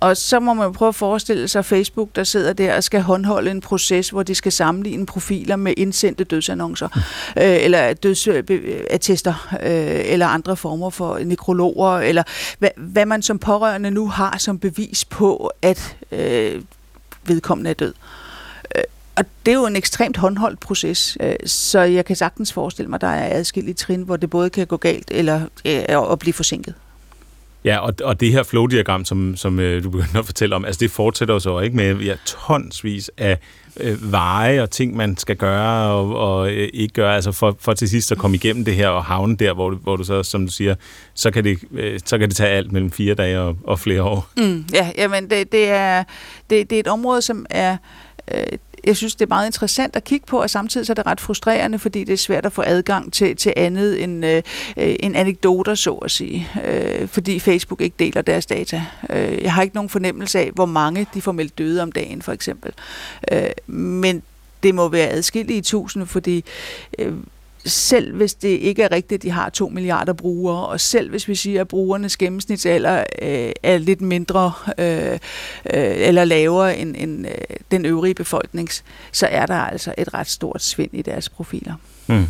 Og så må man prøve at forestille sig Facebook, der sidder der og skal håndholde en proces, hvor de skal sammenligne profiler med indsendte dødsannoncer, øh, eller dødsattester, øh, eller andre former for nekrologer, eller hvad, hvad man som pårørende nu har som bevis på, at øh, vedkommende er død. Øh, Og det er jo en ekstremt håndholdt proces, øh, så jeg kan sagtens forestille mig, at der er adskillige trin, hvor det både kan gå galt eller øh, blive forsinket. Ja, og, og det her flow-diagram, som, som øh, du begynder at fortælle om, altså det fortsætter jo så ikke med ja, tonsvis af øh, veje og ting, man skal gøre og, og øh, ikke gøre, altså for, for til sidst at komme igennem det her og havne der, hvor, du- hvor du så, som du siger, så kan det, øh, så kan det tage alt mellem fire dage og, og flere år. Mm, ja, jamen det, det, er, det, det er et område, som er... Øh, jeg synes, det er meget interessant at kigge på, og samtidig så er det ret frustrerende, fordi det er svært at få adgang til, til andet end, øh, øh, end anekdoter, så at sige. Øh, fordi Facebook ikke deler deres data. Øh, jeg har ikke nogen fornemmelse af, hvor mange de formelt døde om dagen, for eksempel. Øh, men det må være adskillige tusinde, fordi øh, selv hvis det ikke er rigtigt, at de har 2 milliarder brugere, og selv hvis vi siger, at brugernes gennemsnitsalder øh, er lidt mindre øh, øh, eller lavere end, end øh, den øvrige befolknings, så er der altså et ret stort svind i deres profiler. Mm.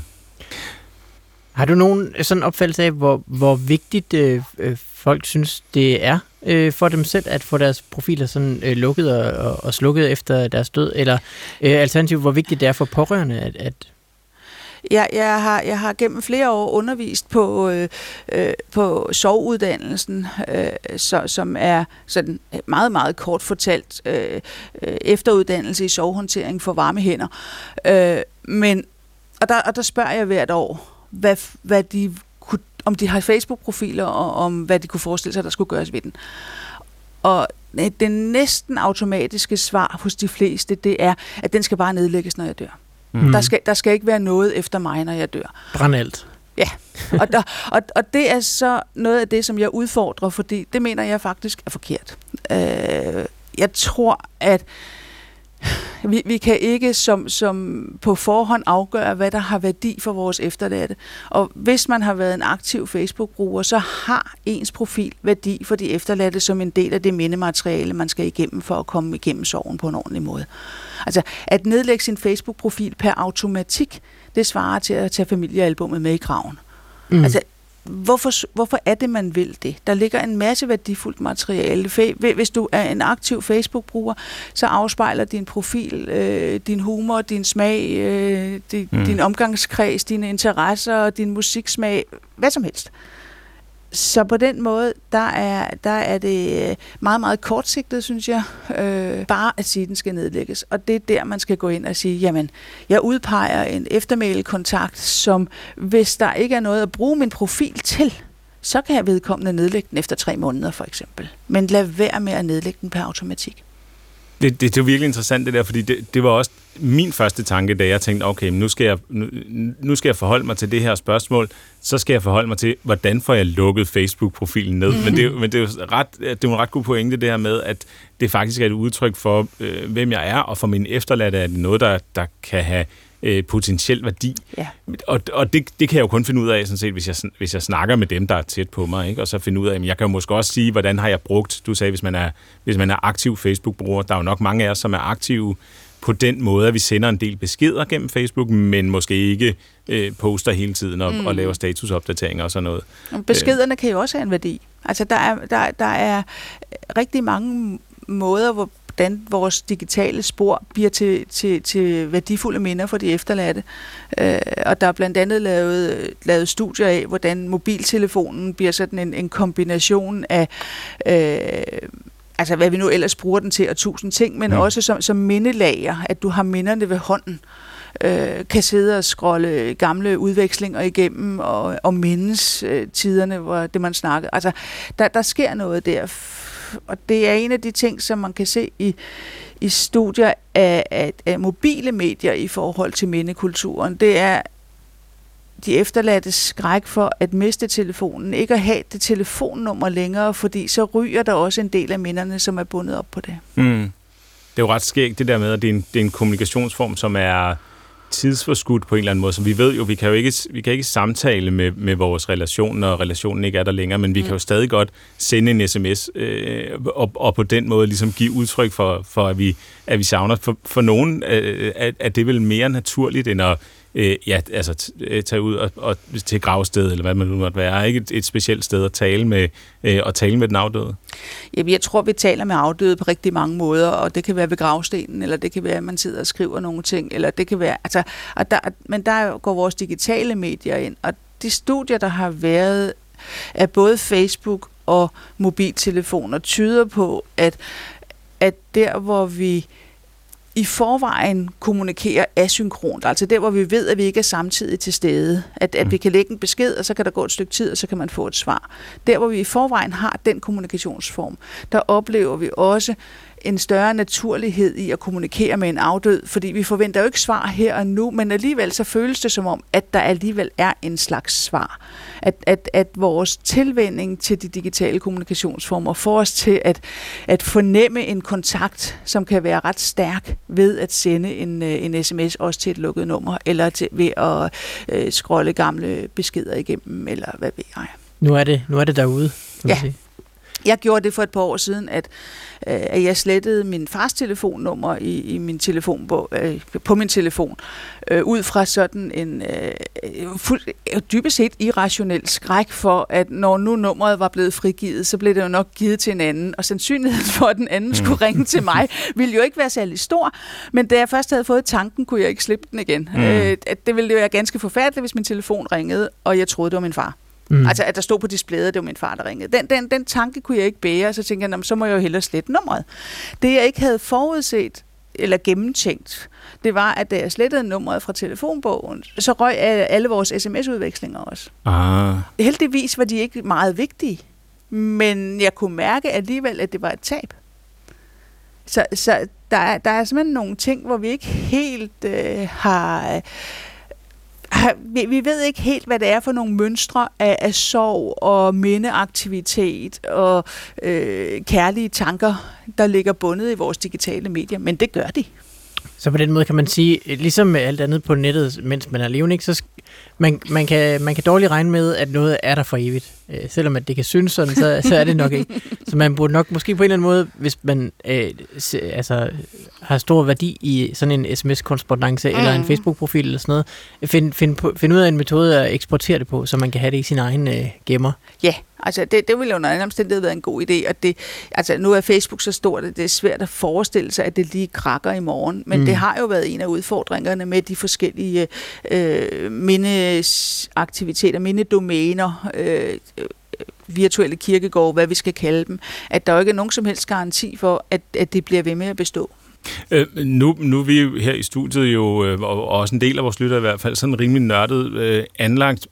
Har du nogen sådan opfattelse af, hvor, hvor vigtigt øh, øh, folk synes, det er øh, for dem selv at få deres profiler sådan øh, lukket og, og, og slukket efter deres død? Eller øh, alternativt, hvor vigtigt det er for pårørende, at, at jeg, jeg, har, jeg har gennem flere år undervist på, øh, øh, på sovuddannelsen, øh, så, som er sådan meget, meget kort fortalt øh, øh, efteruddannelse i sovhåndtering for varme hænder. Øh, men, og, der, og der spørger jeg hvert år, hvad, hvad de kunne, om de har Facebook-profiler, og om hvad de kunne forestille sig, der skulle gøres ved den. Og øh, det næsten automatiske svar hos de fleste, det er, at den skal bare nedlægges, når jeg dør. Mm. Der, skal, der skal ikke være noget efter mig, når jeg dør. brænde alt? Og, der, og, og det er så noget af det, som jeg udfordrer, fordi det mener jeg faktisk er forkert. Øh, jeg tror, at vi, vi kan ikke som, som på forhånd afgøre, hvad der har værdi for vores efterladte. Og hvis man har været en aktiv Facebook-bruger, så har ens profil værdi for de efterladte som en del af det mindemateriale, man skal igennem for at komme igennem sorgen på en ordentlig måde. Altså at nedlægge sin Facebook-profil per automatik, det svarer til at tage familiealbummet med i graven. Mm. Altså, hvorfor, hvorfor er det, man vil det? Der ligger en masse værdifuldt materiale. Hvis du er en aktiv Facebook-bruger, så afspejler din profil, øh, din humor, din smag, øh, din, mm. din omgangskreds, dine interesser, din musiksmag, hvad som helst. Så på den måde, der er, der er det øh, meget, meget kortsigtet, synes jeg, øh, bare at sige, at den skal nedlægges. Og det er der, man skal gå ind og sige, jamen, jeg udpeger en eftermælekontakt, som hvis der ikke er noget at bruge min profil til, så kan jeg vedkommende nedlægge den efter tre måneder, for eksempel. Men lad være med at nedlægge den per automatik. Det, det, det er jo virkelig interessant det der, fordi det, det var også min første tanke, da jeg tænkte, okay, nu skal, jeg, nu, nu skal jeg forholde mig til det her spørgsmål, så skal jeg forholde mig til, hvordan får jeg lukket Facebook-profilen ned. Mm-hmm. Men, det, men det er jo ret, det er jo en ret god pointe, det her med, at det faktisk er et udtryk for, øh, hvem jeg er, og for min efterladte er det noget, der, der kan have øh, potentiel værdi. Ja. Og, og det, det kan jeg jo kun finde ud af, sådan set, hvis, jeg, hvis jeg snakker med dem, der er tæt på mig, ikke? og så finde ud af, men jeg kan jo måske også sige, hvordan har jeg brugt, du sagde, hvis man er, hvis man er aktiv Facebook-bruger, der er jo nok mange af os, som er aktive på den måde, at vi sender en del beskeder gennem Facebook, men måske ikke øh, poster hele tiden og, mm. og laver statusopdateringer og sådan noget. Og Beskederne kan jo også have en værdi. Altså, der er, der, der er rigtig mange måder, hvor hvordan vores digitale spor bliver til, til, til værdifulde minder for de efterladte. Øh, og der er blandt andet lavet, lavet studier af, hvordan mobiltelefonen bliver sådan en, en kombination af øh, altså hvad vi nu ellers bruger den til, og tusind ting, men Ja. også som, som mindelager, at du har minderne ved hånden. øh, kan sidde og scrolle gamle udvekslinger igennem og, og mindes øh, tiderne, hvor det man snakkede. Altså, der, der sker noget der. Og det er en af de ting, som man kan se i, i studier af, af, af mobile medier i forhold til mindekulturen. Det er de efterladte skræk for at miste telefonen, ikke at have det telefonnummer længere, fordi så ryger der også en del af minderne, som er bundet op på det. Mm. Det er jo ret skægt det der med, at det er en, det er en kommunikationsform, som er tidsforskudt på en eller anden måde. Så vi ved jo, vi kan jo ikke, vi kan ikke samtale med, med vores relation, når relationen ikke er der længere, men vi mm. kan jo stadig godt sende en sms øh, og, og på den måde ligesom give udtryk for, for at, vi, at vi savner. For, for nogen øh, er, er det vel mere naturligt, end at øh, ja, altså øh, tage ud og, og til gravsted, eller hvad man nu måtte være. Ikke et, et specielt sted at tale med, øh, at tale med den afdøde? Jamen, jeg tror, vi taler med afdøde på rigtig mange måder, og det kan være ved gravstenen, eller det kan være, at man sidder og skriver nogle ting, eller det kan være, altså, og der, men der går vores digitale medier ind, og de studier, der har været af både Facebook og mobiltelefoner, tyder på, at, at der, hvor vi i forvejen kommunikerer asynkront, altså der, hvor vi ved, at vi ikke er samtidig til stede. At, at vi kan lægge en besked, og så kan der gå et stykke tid, og så kan man få et svar. Der, hvor vi i forvejen har den kommunikationsform, der oplever vi også en større naturlighed i at kommunikere med en afdød, fordi vi forventer jo ikke svar her og nu, men alligevel så føles det som om, at der alligevel er en slags svar. At, at, at vores tilvænding til de digitale kommunikationsformer får os til at, at fornemme en kontakt, som kan være ret stærk ved at sende en, øh, en sms også til et lukket nummer, eller til, ved at øh, scrolle gamle beskeder igennem, eller hvad ved jeg. Nu er det, nu er det derude, kan ja. sige. Jeg gjorde det for et par år siden, at, øh, at jeg slettede min fars telefonnummer i, i min telefon på, øh, på min telefon, øh, ud fra sådan en øh, fuld, dybest set irrationel skræk for, at når nu nummeret var blevet frigivet, så blev det jo nok givet til en anden, og sandsynligheden for, at den anden skulle mm. ringe til mig, ville jo ikke være særlig stor, men da jeg først havde fået tanken, kunne jeg ikke slippe den igen. Mm. Øh, det ville jo være ganske forfærdeligt, hvis min telefon ringede, og jeg troede, det var min far. Mm. Altså, at der stod på displayet, at det var min far, der ringede. Den, den, den tanke kunne jeg ikke bære, og så tænkte jeg, så må jeg jo hellere slette nummeret. Det, jeg ikke havde forudset, eller gennemtænkt, det var, at da jeg slettede nummeret fra telefonbogen, så røg alle vores sms-udvekslinger også. Ah. Heldigvis var de ikke meget vigtige, men jeg kunne mærke alligevel, at det var et tab. Så, så der, er, der er simpelthen nogle ting, hvor vi ikke helt øh, har vi, vi ved ikke helt, hvad det er for nogle mønstre af, af sorg og mindeaktivitet og øh, kærlige tanker, der ligger bundet i vores digitale medier, men det gør de. Så på den måde kan man sige, ligesom med alt andet på nettet, mens man er levende, ikke, så man, man, kan, man kan dårligt regne med, at noget er der for evigt. Øh, selvom at det kan synes sådan, så, så er det nok ikke. Så man burde nok måske på en eller anden måde, hvis man øh, se, altså, har stor værdi i sådan en sms-korrespondence mm. eller en Facebook-profil eller sådan noget, finde find, find ud af en metode at eksportere det på, så man kan have det i sin egen øh, gemmer. Ja, Altså, det, det ville jo under anden omstændighed være en god idé, og det, altså, nu er Facebook så stort, at det er svært at forestille sig, at det lige krakker i morgen, men mm det har jo været en af udfordringerne med de forskellige øh, mindeaktiviteter, mindedomæner, øh, virtuelle kirkegårde, hvad vi skal kalde dem, at der jo ikke er nogen som helst garanti for, at, at det bliver ved med at bestå. Øh, nu, nu er vi her i studiet jo, øh, og også en del af vores lytter i hvert fald, sådan rimelig nørdet øh, anlagt.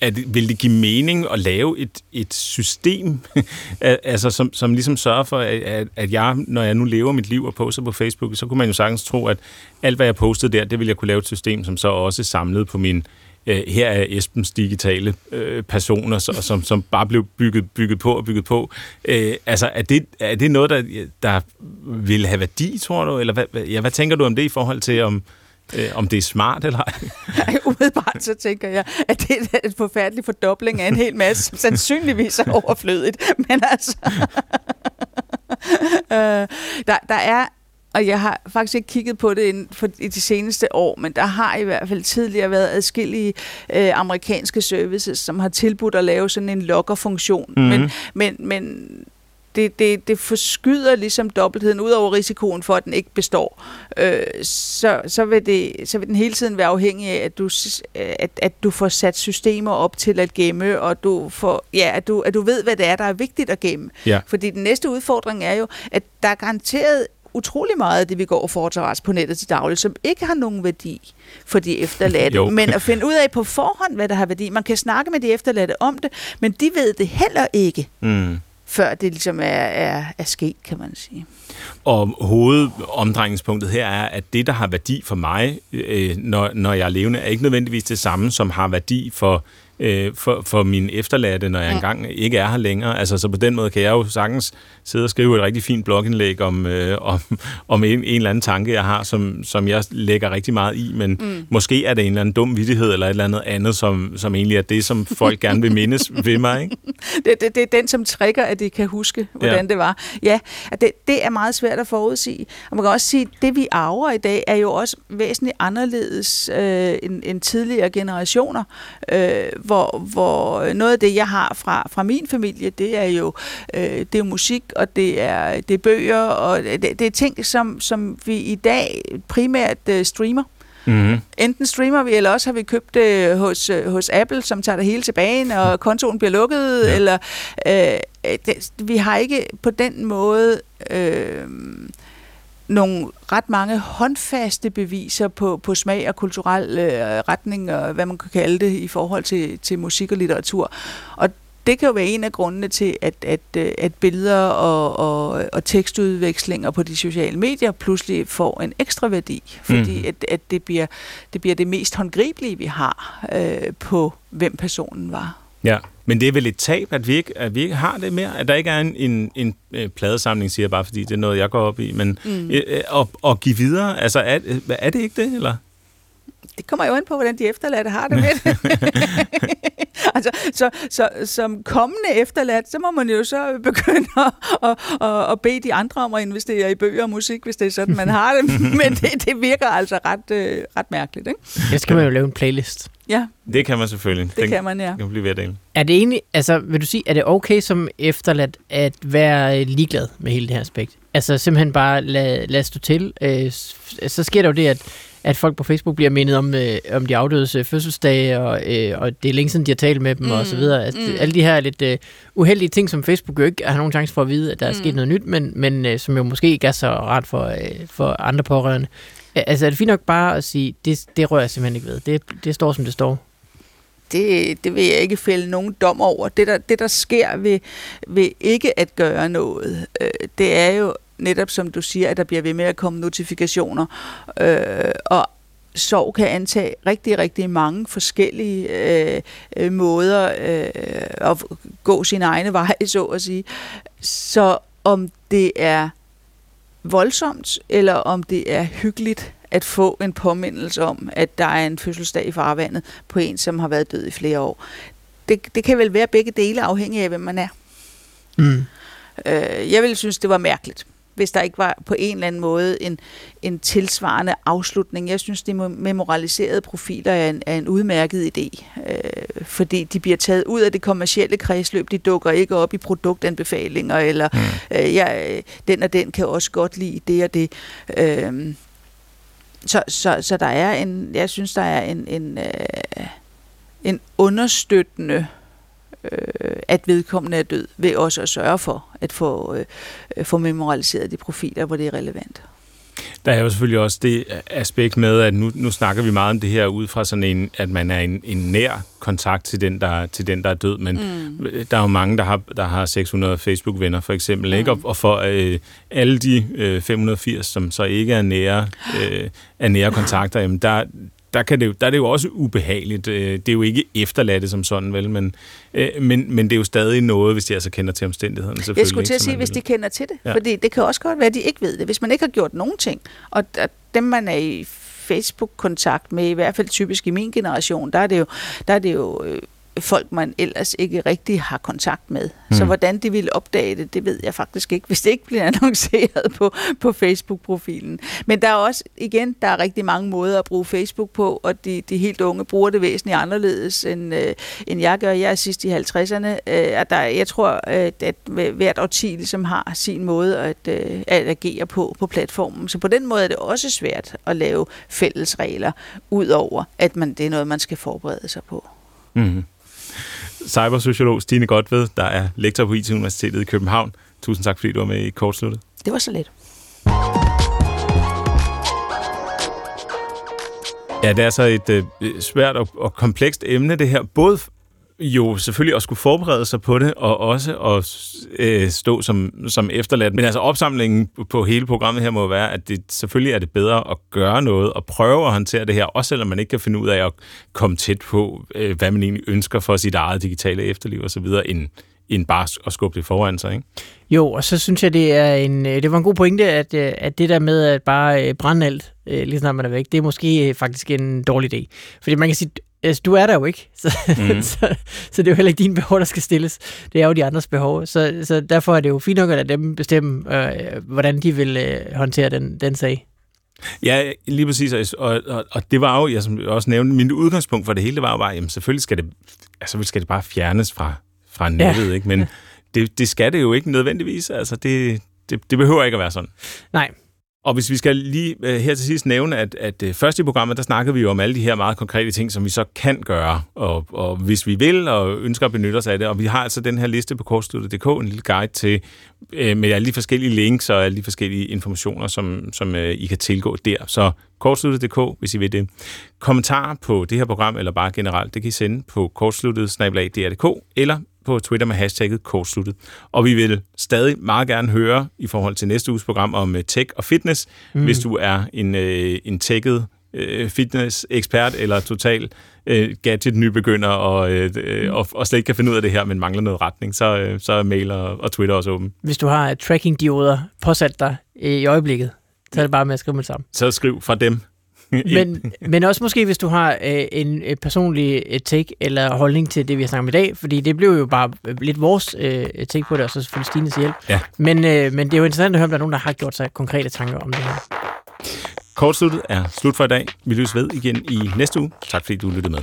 At, vil det give mening at lave et, et system, altså, som, som ligesom sørger for, at, at jeg, når jeg nu lever mit liv og poster på Facebook, så kunne man jo sagtens tro, at alt, hvad jeg postede der, det ville jeg kunne lave et system, som så også samlede på min øh, her er Esbens digitale øh, personer, så, som, som bare blev bygget, bygget på og bygget på. Øh, altså, er det, er det noget, der, der vil have værdi, tror du? Eller hvad, ja, hvad tænker du om det i forhold til, om, øh, om det er smart eller ej? Umiddelbart så tænker jeg, at det er en forfærdelig fordobling af en hel masse, som sandsynligvis er overflødigt. Men altså... øh, der, der er og jeg har faktisk ikke kigget på det for, i de seneste år, men der har i hvert fald tidligere været adskillige øh, amerikanske services, som har tilbudt at lave sådan en loggerfunktion. Mm. Men, men, men det, det, det forskyder ligesom dobbeltheden, ud over risikoen for, at den ikke består. Øh, så, så, vil det, så vil den hele tiden være afhængig af, at du, at, at du får sat systemer op til at gemme, og du får, ja, at, du, at du ved, hvad det er, der er vigtigt at gemme. Ja. Fordi den næste udfordring er jo, at der er garanteret utrolig meget af det, vi går og foretager os på nettet til daglig, som ikke har nogen værdi for de efterladte. Jo. men at finde ud af på forhånd, hvad der har værdi. Man kan snakke med de efterladte om det, men de ved det heller ikke, Mm. før det ligesom er, er, er sket, kan man sige. Og hovedomdrejningspunktet her er, at det, der har værdi for mig, øh, når, når jeg er levende, er ikke nødvendigvis det samme, som har værdi for, øh, for, for mine efterladte, når jeg engang ikke er her længere. Altså, så på den måde kan jeg jo sagtens sidde og skrive et rigtig fint blogindlæg om, øh, om, om en, en eller anden tanke, jeg har, som, som jeg lægger rigtig meget i, men mm. måske er det en eller anden dum vittighed eller et eller andet andet, som, som egentlig er det, som folk gerne vil mindes ved mig. Ikke? Det, det, det er den, som trigger, at de kan huske, hvordan Ja. det var. Ja, at det, det er meget svært at forudsige. Og man kan også sige, at det vi arver i dag, er jo også væsentligt anderledes øh, end, end tidligere generationer. Øh, hvor, hvor noget af det, jeg har fra, fra min familie, det er jo, øh, det er jo musik, og det er, det er bøger, og det, det er ting, som, som vi i dag primært øh, streamer. Mm-hmm. Enten streamer vi, eller også har vi købt det hos, øh, hos Apple, som tager det hele tilbage, når kontoen bliver lukket. Ja. Ja. Eller øh, det, vi har ikke på den måde øh, nogle ret mange håndfaste beviser på, på smag og kulturel øh, retning, og hvad man kan kalde det, i forhold til, til musik og litteratur. Og det kan jo være en af grundene til, at, at, øh, at billeder og, og, og tekstudvekslinger på de sociale medier pludselig får en ekstra værdi, fordi mm. at, at det, bliver, det bliver det mest håndgribelige, vi har øh, på, hvem personen var. Ja, men det er vel et tab, at vi ikke, at vi ikke har det mere? At der ikke er en, en, en øh, pladesamling, siger jeg bare, fordi det er noget, jeg går op i, men mm. øh, øh, at give videre, altså er, er det ikke det, eller? Det kommer jo ind på, hvordan de efterladte har det med det. altså, så, så, som kommende efterladt, så må man jo så begynde at, at, at, at bede de andre om at investere i bøger og musik, hvis det er sådan, man har det. Men det, det virker altså ret, øh, ret mærkeligt, ikke? Jeg skal man jo lave en playlist. Ja, Det kan man selvfølgelig. det kan man, ja. Den kan blive ved at dele. Er det egentlig, altså vil du sige, er det okay som efterladt at være ligeglad med hele det her aspekt? Altså simpelthen bare lade, lade stå til. Øh, så sker der jo det, at, at folk på Facebook bliver mindet om, øh, om de afdødes øh, fødselsdage, og, øh, og det er længe siden, de har talt med dem, mm, og så videre. Altså, mm. Alle de her lidt øh, uheldige ting, som Facebook jo ikke har nogen chance for at vide, at der er sket Mm. noget nyt, men, men øh, som jo måske ikke er så rart for, øh, for andre pårørende. Altså er det fint nok bare at sige, det, det rører jeg simpelthen ikke ved. Det, det står, som det står. det, det vil jeg ikke fælde nogen dom over. Det, der, det, der sker ved, ved ikke at gøre noget, øh, det er jo netop, som du siger, at der bliver ved med at komme notifikationer. Øh, og sorg kan antage rigtig, rigtig mange forskellige øh, øh, måder øh, at gå sin egne veje, så at sige. Så om det er voldsomt, eller om det er hyggeligt at få en påmindelse om, at der er en fødselsdag i farvandet på en, som har været død i flere år. Det, det kan vel være begge dele, afhængig af, hvem man er. Mm. Øh, jeg ville synes, det var mærkeligt, hvis der ikke var på en eller anden måde en, en tilsvarende afslutning. Jeg synes, de memoraliserede profiler er en, er en udmærket idé, øh, fordi de bliver taget ud af det kommercielle kredsløb. De dukker ikke op i produktanbefalinger, eller Mm. øh, jeg, den og den kan også godt lide det og det. Øh, så, så, så der er en, jeg synes, der er en, en, øh, en understøttende øh, at vedkommende er død, ved også at sørge for at få, øh, få memorialiseret de profiler, hvor det er relevant. Der er jo selvfølgelig også det aspekt med, at nu, nu snakker vi meget om det her ud fra sådan en, at man er en, en nær kontakt til den, der, til den, der er død, men mm. der er jo mange, der har, der har 600 Facebook-venner for eksempel, mm. ikke? Og, og for øh, alle de øh, 580, som så ikke er nære, øh, er nære kontakter, jamen der, der, kan det jo, der er det jo også ubehageligt. Øh, Det er jo ikke efterladte som sådan, vel? Men, øh, men, men det er jo stadig noget, hvis de altså kender til omstændighederne, selvfølgelig. Jeg skulle til at sige, hvis de kender til det. Ja. Fordi det kan også godt være, at de ikke ved det. Hvis man ikke har gjort nogen ting, og dem, man er i Facebook-kontakt med, i hvert fald typisk i min generation, der er det jo, der er det jo øh, folk, man ellers ikke rigtig har kontakt med. Mm. Så hvordan de vil opdage det, det ved jeg faktisk ikke, hvis det ikke bliver annonceret på, på Facebook-profilen. Men der er også, igen, der er rigtig mange måder at bruge Facebook på, og de, de helt unge bruger det væsentligt anderledes, end, øh, end jeg gør. Jeg er sidst i 50'erne. Øh, at der, jeg tror, at, at hvert årti ligesom har sin måde at, øh, at agere på på platformen. Så på den måde er det også svært at lave fælles regler, udover at man, det er noget, man skal forberede sig på. Mm-hmm cybersociolog Stine Godved, der er lektor på IT-universitetet i København. Tusind tak, fordi du var med i Kortsluttet. Det var så lidt. Ja, det er så et øh, svært og, og komplekst emne, det her. Både jo selvfølgelig at skulle forberede sig på det, og også at øh, stå som, som efterladt. Men altså opsamlingen på hele programmet her må være, at det selvfølgelig er det bedre at gøre noget og prøve at håndtere det her, også selvom man ikke kan finde ud af at komme tæt på, øh, hvad man egentlig ønsker for sit eget digitale efterliv osv., end, end bare at skubbe det foran sig, ikke? Jo, og så synes jeg, det er en, øh, det var en god pointe, at, øh, at det der med at bare øh, brænde alt, lige snart man er væk, det er måske faktisk en dårlig idé. Fordi man kan sige, altså, du er der jo ikke, så, mm. så, så det er jo heller ikke dine behov, der skal stilles. Det er jo de andres behov. Så, så derfor er det jo fint nok at lade dem bestemme, øh, hvordan de vil øh, håndtere den, den sag. Ja, lige præcis. Og, og, og det var jo, jeg som også nævnte, min udgangspunkt for det hele, var jo bare, jamen selvfølgelig skal det, altså, skal det bare fjernes fra, fra nettet, ja. ikke? Men det, det skal det jo ikke nødvendigvis. Altså, det, det, det behøver ikke at være sådan. Nej. Og hvis vi skal lige øh, her til sidst nævne, at, at uh, først i programmet, der snakkede vi jo om alle de her meget konkrete ting, som vi så kan gøre, og, og hvis vi vil og ønsker at benytte os af det. Og vi har altså den her liste på kortstudiet.dk, en lille guide til øh, med alle de forskellige links og alle de forskellige informationer, som, som I kan tilgå der. Så kortsluttet.dk, hvis I vil det. Kommentarer på det her program, eller bare generelt, det kan I sende på kortsluttet eller på Twitter med hashtagget kortsluttet. Og vi vil stadig meget gerne høre i forhold til næste uges program om øh, tech og fitness, mm. hvis du er en, øh, en techet øh, fitness-ekspert eller total øh, gadget-nybegynder og, øh, øh, og, og slet ikke kan finde ud af det her, men mangler noget retning, så, øh, så er mail og, og Twitter også åben. Hvis du har tracking-dioder påsat dig i øjeblikket, så er det bare med at skrive med sammen. Så skriv fra dem men, men også måske, hvis du har øh, en øh, personlig øh, take eller holdning til det, vi har snakket om i dag, fordi det blev jo bare øh, lidt vores øh, take på det, og så selvfølgelig Stines hjælp. Ja. Men, øh, men det er jo interessant at høre, om der er nogen, der har gjort sig konkrete tanker om det her. Kortsluttet er slut for i dag. Vi lyttes ved igen i næste uge. Tak fordi du lyttede med.